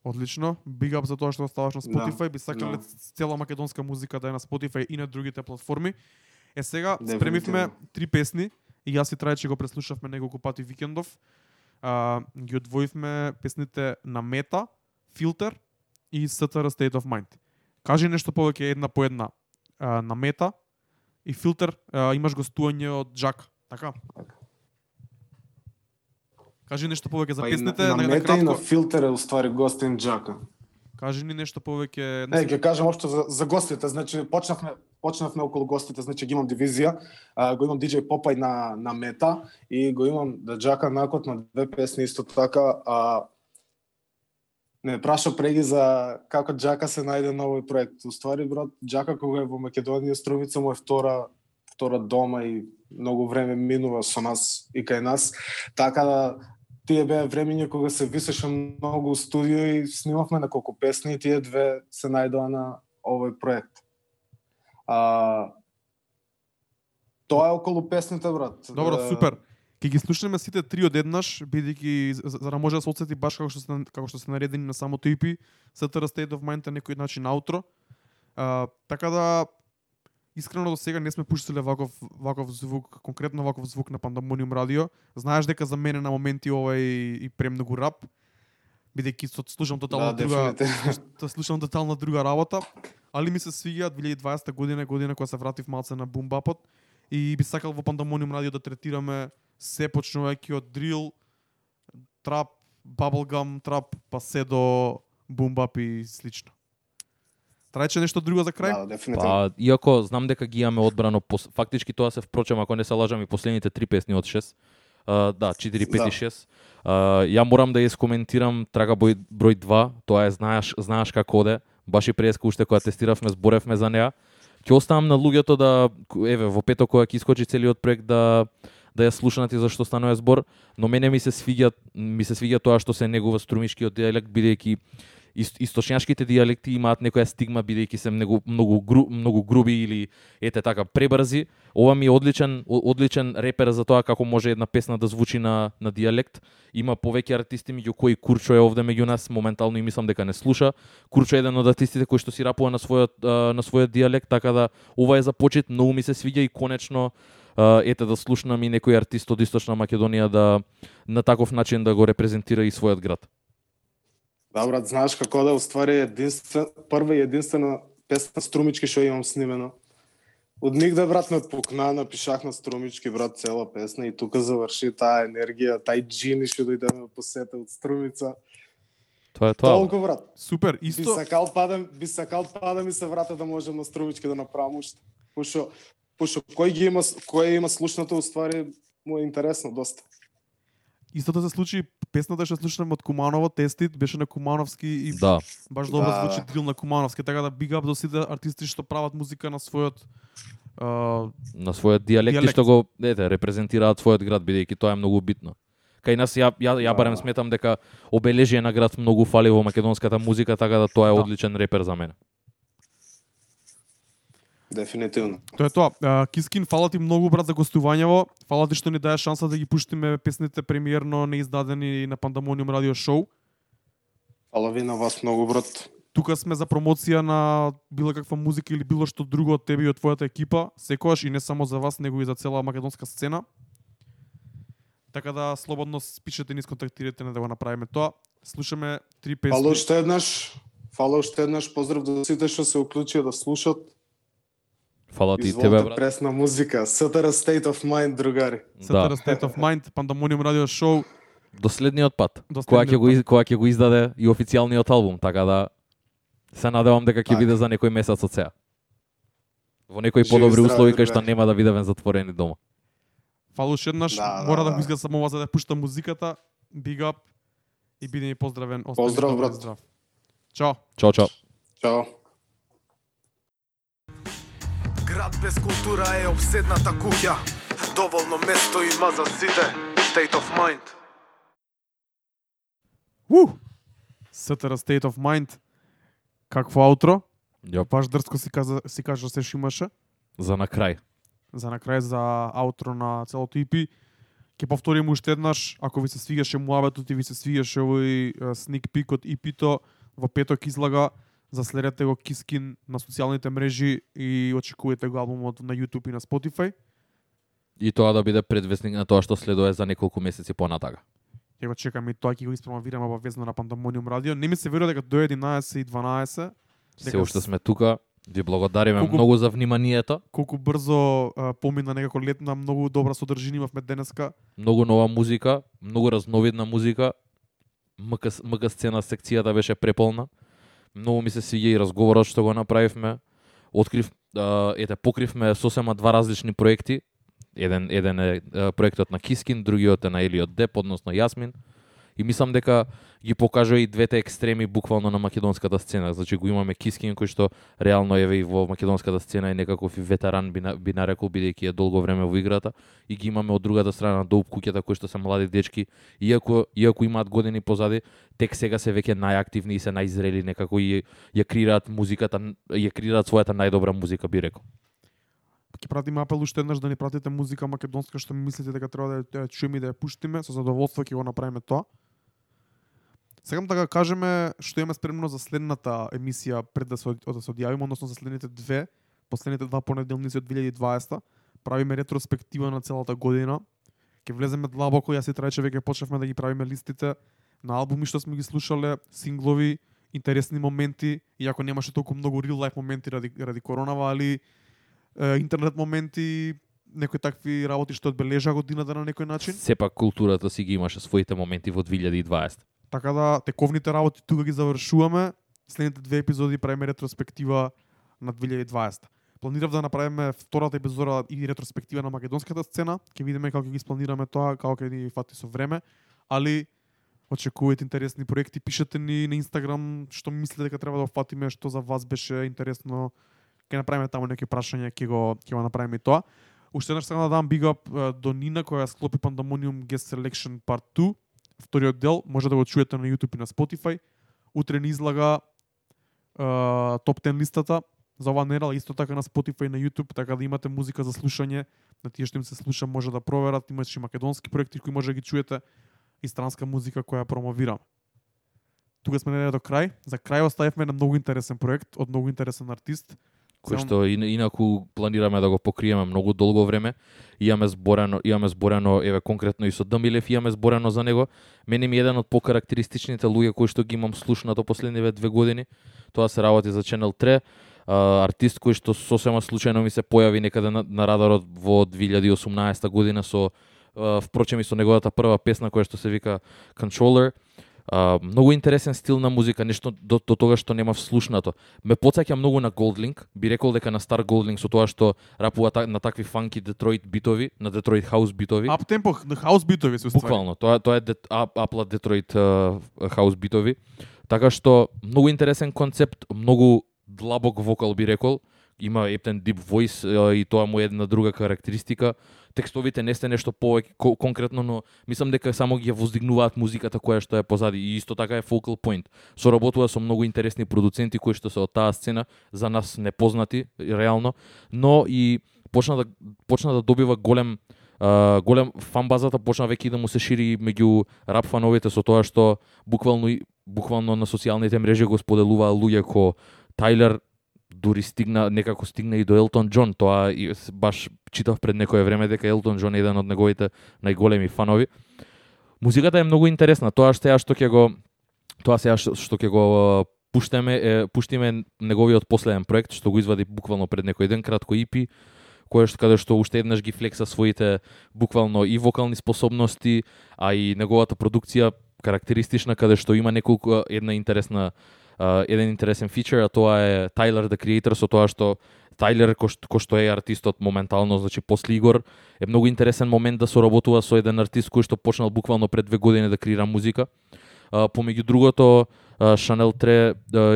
Одлично. Big up за тоа што оставаш на Да, Spotify. Би сакале да. цела македонска музика да е на Spotify и на другите платформи. Е сега Дефинитивно. спремивме три песни и јас и Трајче го преслушавме неколку пати викендов. А, ги одвоивме песните на Мета, Филтер и СТР State of Mind. Кажи нешто повеќе една по една. А, на Мета и Филтер а, имаш гостување од Джак, така? Кажи нешто повеќе за Па песните, на, на, на, мета и на кратко. филтер е уствари гостин Джака. Кажи ни нешто повеќе. Не, ќе кажам општо за, за гостите, значи почнавме почнавме околу гостите, значи ги имам дивизија, а, го имам DJ Попај на на мета и го имам да Джака накот на две песни исто така, а Не праша преги за како Джака се најде на овој проект. Уствари, брат, Джака кога е во Македонија, Струмица му е втора, втора дома и многу време минува со нас и кај нас. Така да тие беа времења кога се висеше многу у студио и снимавме неколку песни и тие две се најдоа на овој проект. А, тоа е околу песните, брат. Добро, Е, супер. Ќе ги слушнеме сите три одеднаш, бидејќи за, за да може да се отсети баш како што се како што се наредени на самото EP, Sutter State of Mind е некој начин аутро. А, така да искрено до сега не сме пуштиле ваков ваков звук, конкретно ваков звук на Pandemonium радио. Знаеш дека за мене на моменти ова е и, и премногу рап, бидејќи со- слушам тотално Да, друга дефинитивно. да слушам тотално друга работа, али ми се свиѓа 2020 година, година кога се вратив малце на бумбапот и би сакал во Pandemonium радио да третираме се почнувајќи од дрил, трап, bubblegum, трап, па се до бумбап и слично. Трајче нешто друго за крај? Да, дефинитивно. Па, иако знам дека ги имаме одбрано, пос... фактички тоа се впрочем, ако не се лажам и последните три песни од 6. Uh, да, 4, 5 Да. и 6. Uh, ја морам да ја искоментирам трага број, број 2, тоа е знаеш, знаеш како оде. Баш и преска уште кога тестиравме, зборевме за неа. Ќе оставам на луѓето да еве во петок кога ќе искочи целиот проект да да ја слушнат и зашто станува збор, но мене ми се свиѓа ми се свиѓа тоа што се негува струмишкиот дијалект бидејќи источњашките дијалекти имаат некоја стигма бидејќи се многу многу гру, многу груби или ете така пребрзи. Ова ми е одличен одличен репер за тоа како може една песна да звучи на на дијалект. Има повеќе артисти меѓу кои Курчо е овде меѓу нас, моментално и мислам дека не слуша. Курчо е еден од артистите кој што си рапува на својот на својот дијалект, така да ова е за почет, многу ми се свиѓа и конечно ете да слушнам и некој артист од Источна Македонија да на таков начин да го репрезентира и својот град. Да, брат, знаеш како да уствари единствен, прва и единствена песна струмички што имам снимено. Од нигде, брат, ме пукна, напишах на струмички, брат, цела песна и тука заврши таа енергија, тај джини што дојде ме посете од струмица. Тоа е тоа. Толку, брат. Супер, Би исто. сакал па да, би сакал па да ми се врата да можам на струмички да направам уште. Пошо, пошо кој ги има, кој има слушнато, уствари, му е интересно доста. Истото се случи песната што слушнам од Куманово Тестит беше на Кумановски и Да. баш добро Да. звучи дрил на Кумановски, така да big up до сите артисти што прават музика на својот а, на својот дијалект, и Дијалект. што го ете репрезентираат својот град бидејќи тоа е многу битно. Кај нас ја ја, ја барем Да. сметам дека обележие на град многу фали во македонската музика, така да тоа е Да. одличен репер за мене. Дефинитивно. Тоа е тоа. Кискин, фала ти многу брат за гостувањево. Фала ти што ни даеш шанса да ги пуштиме песните премиерно неиздадени на Pandemonium радио шоу. Фала ви на вас многу, брат. Тука сме за промоција на било каква музика или било што друго од тебе и од твојата екипа, секогаш и не само за вас, него и за цела македонска сцена. Така да слободно спишете ни сконтактирате не да го направиме тоа. Слушаме три песни. Фала уште еднаш. Фала уште еднаш. Поздрав до сите што се уклучија да слушат. Фала ти тебе брат. пресна музика. Sutter State of Mind, другари. Sutter Да. State of Mind, Pandemonium радио шоу. До следниот пат. До Кога ќе следниот го из- кога ќе го издаде и официјалниот албум, така да се надевам дека ќе Така. биде за некој месец од сега. Во некои подобри услови кај што нема да бидеме затворени дома. Фала уште еднаш, Да, да, мора да, да. го изгасам ова за да пушта музиката. Big up и биде ми поздравен. Поздрав, брат. Здрав. Чао. Чао, чао. Чао. Град без култура е обседната куќа Доволно место има за сите State of mind У! Sutter State of Mind. Какво аутро? Јоп, Баш дрско си каза си кажа се што имаше. за на крај. За на крај за аутро на целото EP. Ќе повторим уште еднаш, ако ви се свигаше муабетот и ви се свигаше овој sneak peek од EP-то, во петок излага, заследете го Кискин на социјалните мрежи и очекувате го албумот на YouTube и на Spotify. И тоа да биде предвестник на тоа што следува за неколку месеци понатака. Ќе го чекаме и тоа ќе го испромовираме обавезно на Pandemonium радио. Не ми се верува дека до 11 и 12 Се Дека уште с- сме тука. Ви благодариме Колку- многу за вниманието. колку брзо а, помина некако летна, многу добра содржина имавме денеска. Многу нова музика, многу разновидна музика. МК, МК сцена секцијата беше преполна. Многу ми се свиѓа и разговорот што го направивме. Открив, ете, покривме сосема два различни проекти. Еден, еден е проектот на Кискин, другиот е на Елиот Деп, односно Јасмин. И мислам дека ги покажува и двете екстреми буквално на македонската сцена. Значи го имаме Кискин кој што реално еве и во македонската сцена е некаков и ветеран би, на- би нарекол бидејќи е долго време во играта и ги имаме од другата страна Доуп куќата кои што се млади дечки иако иако имаат години позади тек сега се веќе најактивни и се најзрели некако и ја креираат музиката ја креираат својата најдобра музика би рекол. ќе пратиме апел уште еднаш да ни пратите музика македонска што мислите дека треба да да ја чуеме и да ја пуштиме, со задоволство ќе го направиме тоа. Сакам да кажеме што имаме спремно за следната емисија пред да се од- да се одјавиме, односно за следните две, последните два понеделници од 2020. Правиме ретроспектива на целата година. Ќе влеземе длабоко, јас и Трајче веќе почнавме да ги правиме листите на албуми што сме ги слушале, синглови, интересни моменти, иако немаше толку многу real life моменти ради, ради коронава, али е, интернет моменти, некои такви работи што одбележа годината на некој начин. Сепак културата си ги имаше своите моменти во 2020. Така да тековните работи тука ги завршуваме. Следните две епизоди правиме ретроспектива на 2020. Планирав да направиме втората епизода и ретроспектива на македонската сцена. Ќе видиме како ќе ги спланираме тоа, како ќе ни фати со време, али очекувајте интересни проекти, пишете ни на Инстаграм што мислите дека треба да фатиме, што за вас беше интересно. Ќе направиме таму некои прашања, ќе го ќе го направиме и тоа. Уште еднаш сакам да дам big up до Нина која склопи Pandemonium Guest Selection Part 2. Вториот дел може да го чуете на YouTube и на Spotify. Утре ни излага е, топ 10 листата за оваа недела, исто така на Spotify и на YouTube, така да имате музика за слушање, на тие што им се слуша може да проверат, имаше и македонски проекти кои може да ги чуете и странска музика која промовирам. Тука сме недели до крај. За крај оставивме на многу интересен проект од многу интересен артист кој што ин- инаку планираме да го покриеме многу долго време. Имаме зборено, имаме зборено еве конкретно и со Дмилев, имаме зборено за него. Мене ми е еден од покарактеристичните луѓе кои што ги имам слушнато последниве две години. Тоа се работи за Channel 3. А, артист кој што сосема случајно ми се појави некаде на, на радарот во 2018 година со впрочем и со неговата прва песна која што се вика Controller. А, многу интересен стил на музика, нешто до, до тога што немав слушнато. Ме потсеќа многу на Goldlink, би рекол дека на стар Goldlink со тоа што рапува та, на такви фанки Детройт битови, на Детройт хаус битови. Ап темпо, хаус битови се. Буквално, тоа тоа е дет, ап, апла Детройт хаус битови. Така што многу интересен концепт, многу длабок вокал би рекол. Има ептен deep voice и тоа му е една друга карактеристика. Текстовите не сте нешто повеќе конкретно, но мислам дека само ги воздигнуваат музиката која што е позади и исто така е focal point. Соработува со многу интересни продуценти кои што се од таа сцена, за нас непознати реално, но и почна да почна да добива голем Uh, голем фан базата почна веќе да му се шири меѓу рап фановите со тоа што буквално буквално на социјалните мрежи го споделуваа луѓе ко Тайлер дури стигна некако стигна и до Елтон Џон, тоа и баш читав пред некое време дека Елтон Џон е еден од неговите најголеми фанови. Музиката е многу интересна, тоа што ја што ќе го тоа сега што, што ќе го пуштеме пуштиме е пуштиме неговиот последен проект што го извади буквално пред некој ден кратко EP кое што каде што уште еднаш ги флекса своите буквално и вокални способности, а и неговата продукција карактеристична каде што има неколку една интересна еден интересен фичер, а тоа е Tyler the Creator со тоа што Тайлер кој што, што е артистот моментално, значи после Игор, е многу интересен момент да соработува со еден артист кој што почнал буквално пред две години да креира музика. А, помеѓу другото, Шанел Тре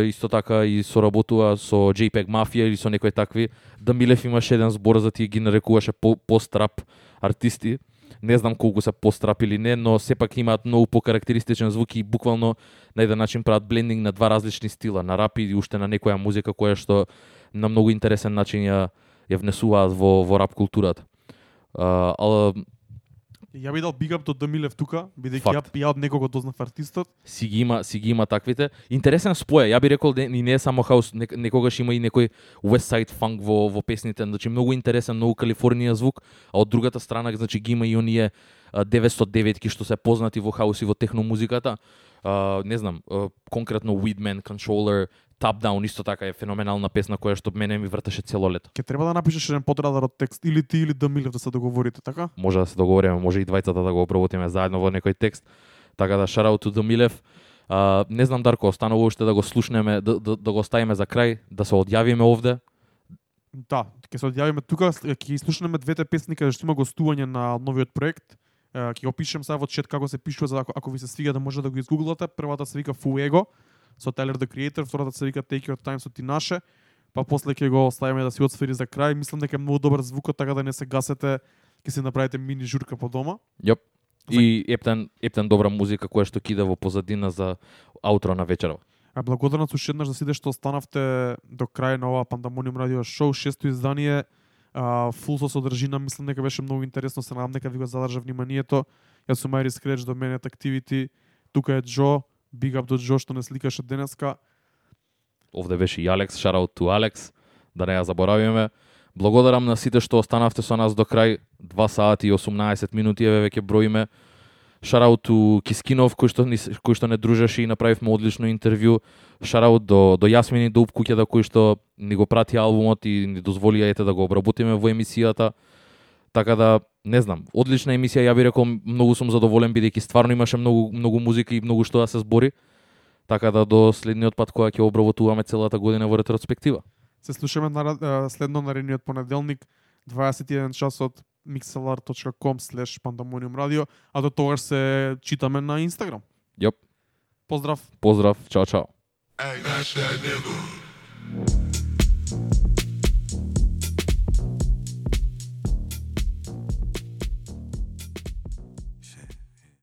исто така и соработува со JPEG Mafia или со некои такви. Дамилев имаше еден збор за тие ги нарекуваше по, пост-рап артисти. Не знам колку се пострапили не, но сепак имаат многу покарактеристичен звук и буквално на еден начин прават блендинг на два различни стила, на рап и уште на некоја музика која што на многу интересен начин ја ја внесуваат во во рап културата. А, Ја би дал big up до Дамилев тука, бидејќи ја, ја од некого дознав артистот. си ги има си ги има таквите. Интересен спој, ја би рекол и не е само хаус, не, некогаш има и некој West Side Funk во во песните, значи многу интересен, многу Калифорнија звук, а од другата страна значи ги има и оние а, 909-ки што се познати во хаус и во техно музиката. А, не знам, а, конкретно Weedman, Controller, Top Down исто така е феноменална песна која што мене ми вртеше цело лето. Ќе треба да напишеш еден подрадар од текст или ти или Дамилев да се договорите, така? може да се договориме, може и двајцата да го обработиме заедно во некој текст. Така да shout out to Милев. А, не знам Дарко, останува уште да го слушнеме, да, да, да го оставиме за крај, да се одјавиме овде. Да, ќе се одјавиме тука, ќе слушнеме двете песни каде што има гостување на новиот проект. Ќе го пишем сега во чет како се пишува за ако, ако ви се свига да може да го изгуглате. Првата се вика Fuego со Tyler the Creator, втората се вика Take Your Time со Тинаше, па после ќе го оставиме да си отсвири за крај. Мислам дека е многу добар звукот, така да не се гасете, ќе си направите мини журка по дома. Јоп. И ептен, ептен добра музика која што кида во позадина за аутро на вечерава. А благодарност уште еднаш за сите што останавте до крај на ова Пандамониум радио шоу, шесто издание. А, фул со содржина, мислам дека беше многу интересно, се надам дека ви го задржа вниманието. Јас сум Айрис Креч до мене Activity. Тука е Джо, big up до Джо што не сликаше денеска. Овде беше и Алекс, shoutout to Алекс, да не ја заборавиме. Благодарам на сите што останавте со нас до крај, 2 сати и 18 минути, еве веќе броиме. Шараут ту Кискинов, кој што, ни, кој што не дружеше и направивме одлично интервју. Шараут до, до Јасмини Дуб куќата, кој што ни го прати албумот и ни дозволи ете да го обработиме во емисијата. Така да, не знам, одлична емисија, ја би рекол, многу сум задоволен бидејќи стварно имаше многу многу музика и многу што да се збори. Така да до следниот пат кога ќе обработуваме целата година во ретроспектива. Се слушаме на, следно наредниот понеделник, 21 часот mixlr.com slash pandemonium radio, а до тогаш се читаме на Инстаграм. Јоп, Поздрав! поздрав, чао чао. That nigga.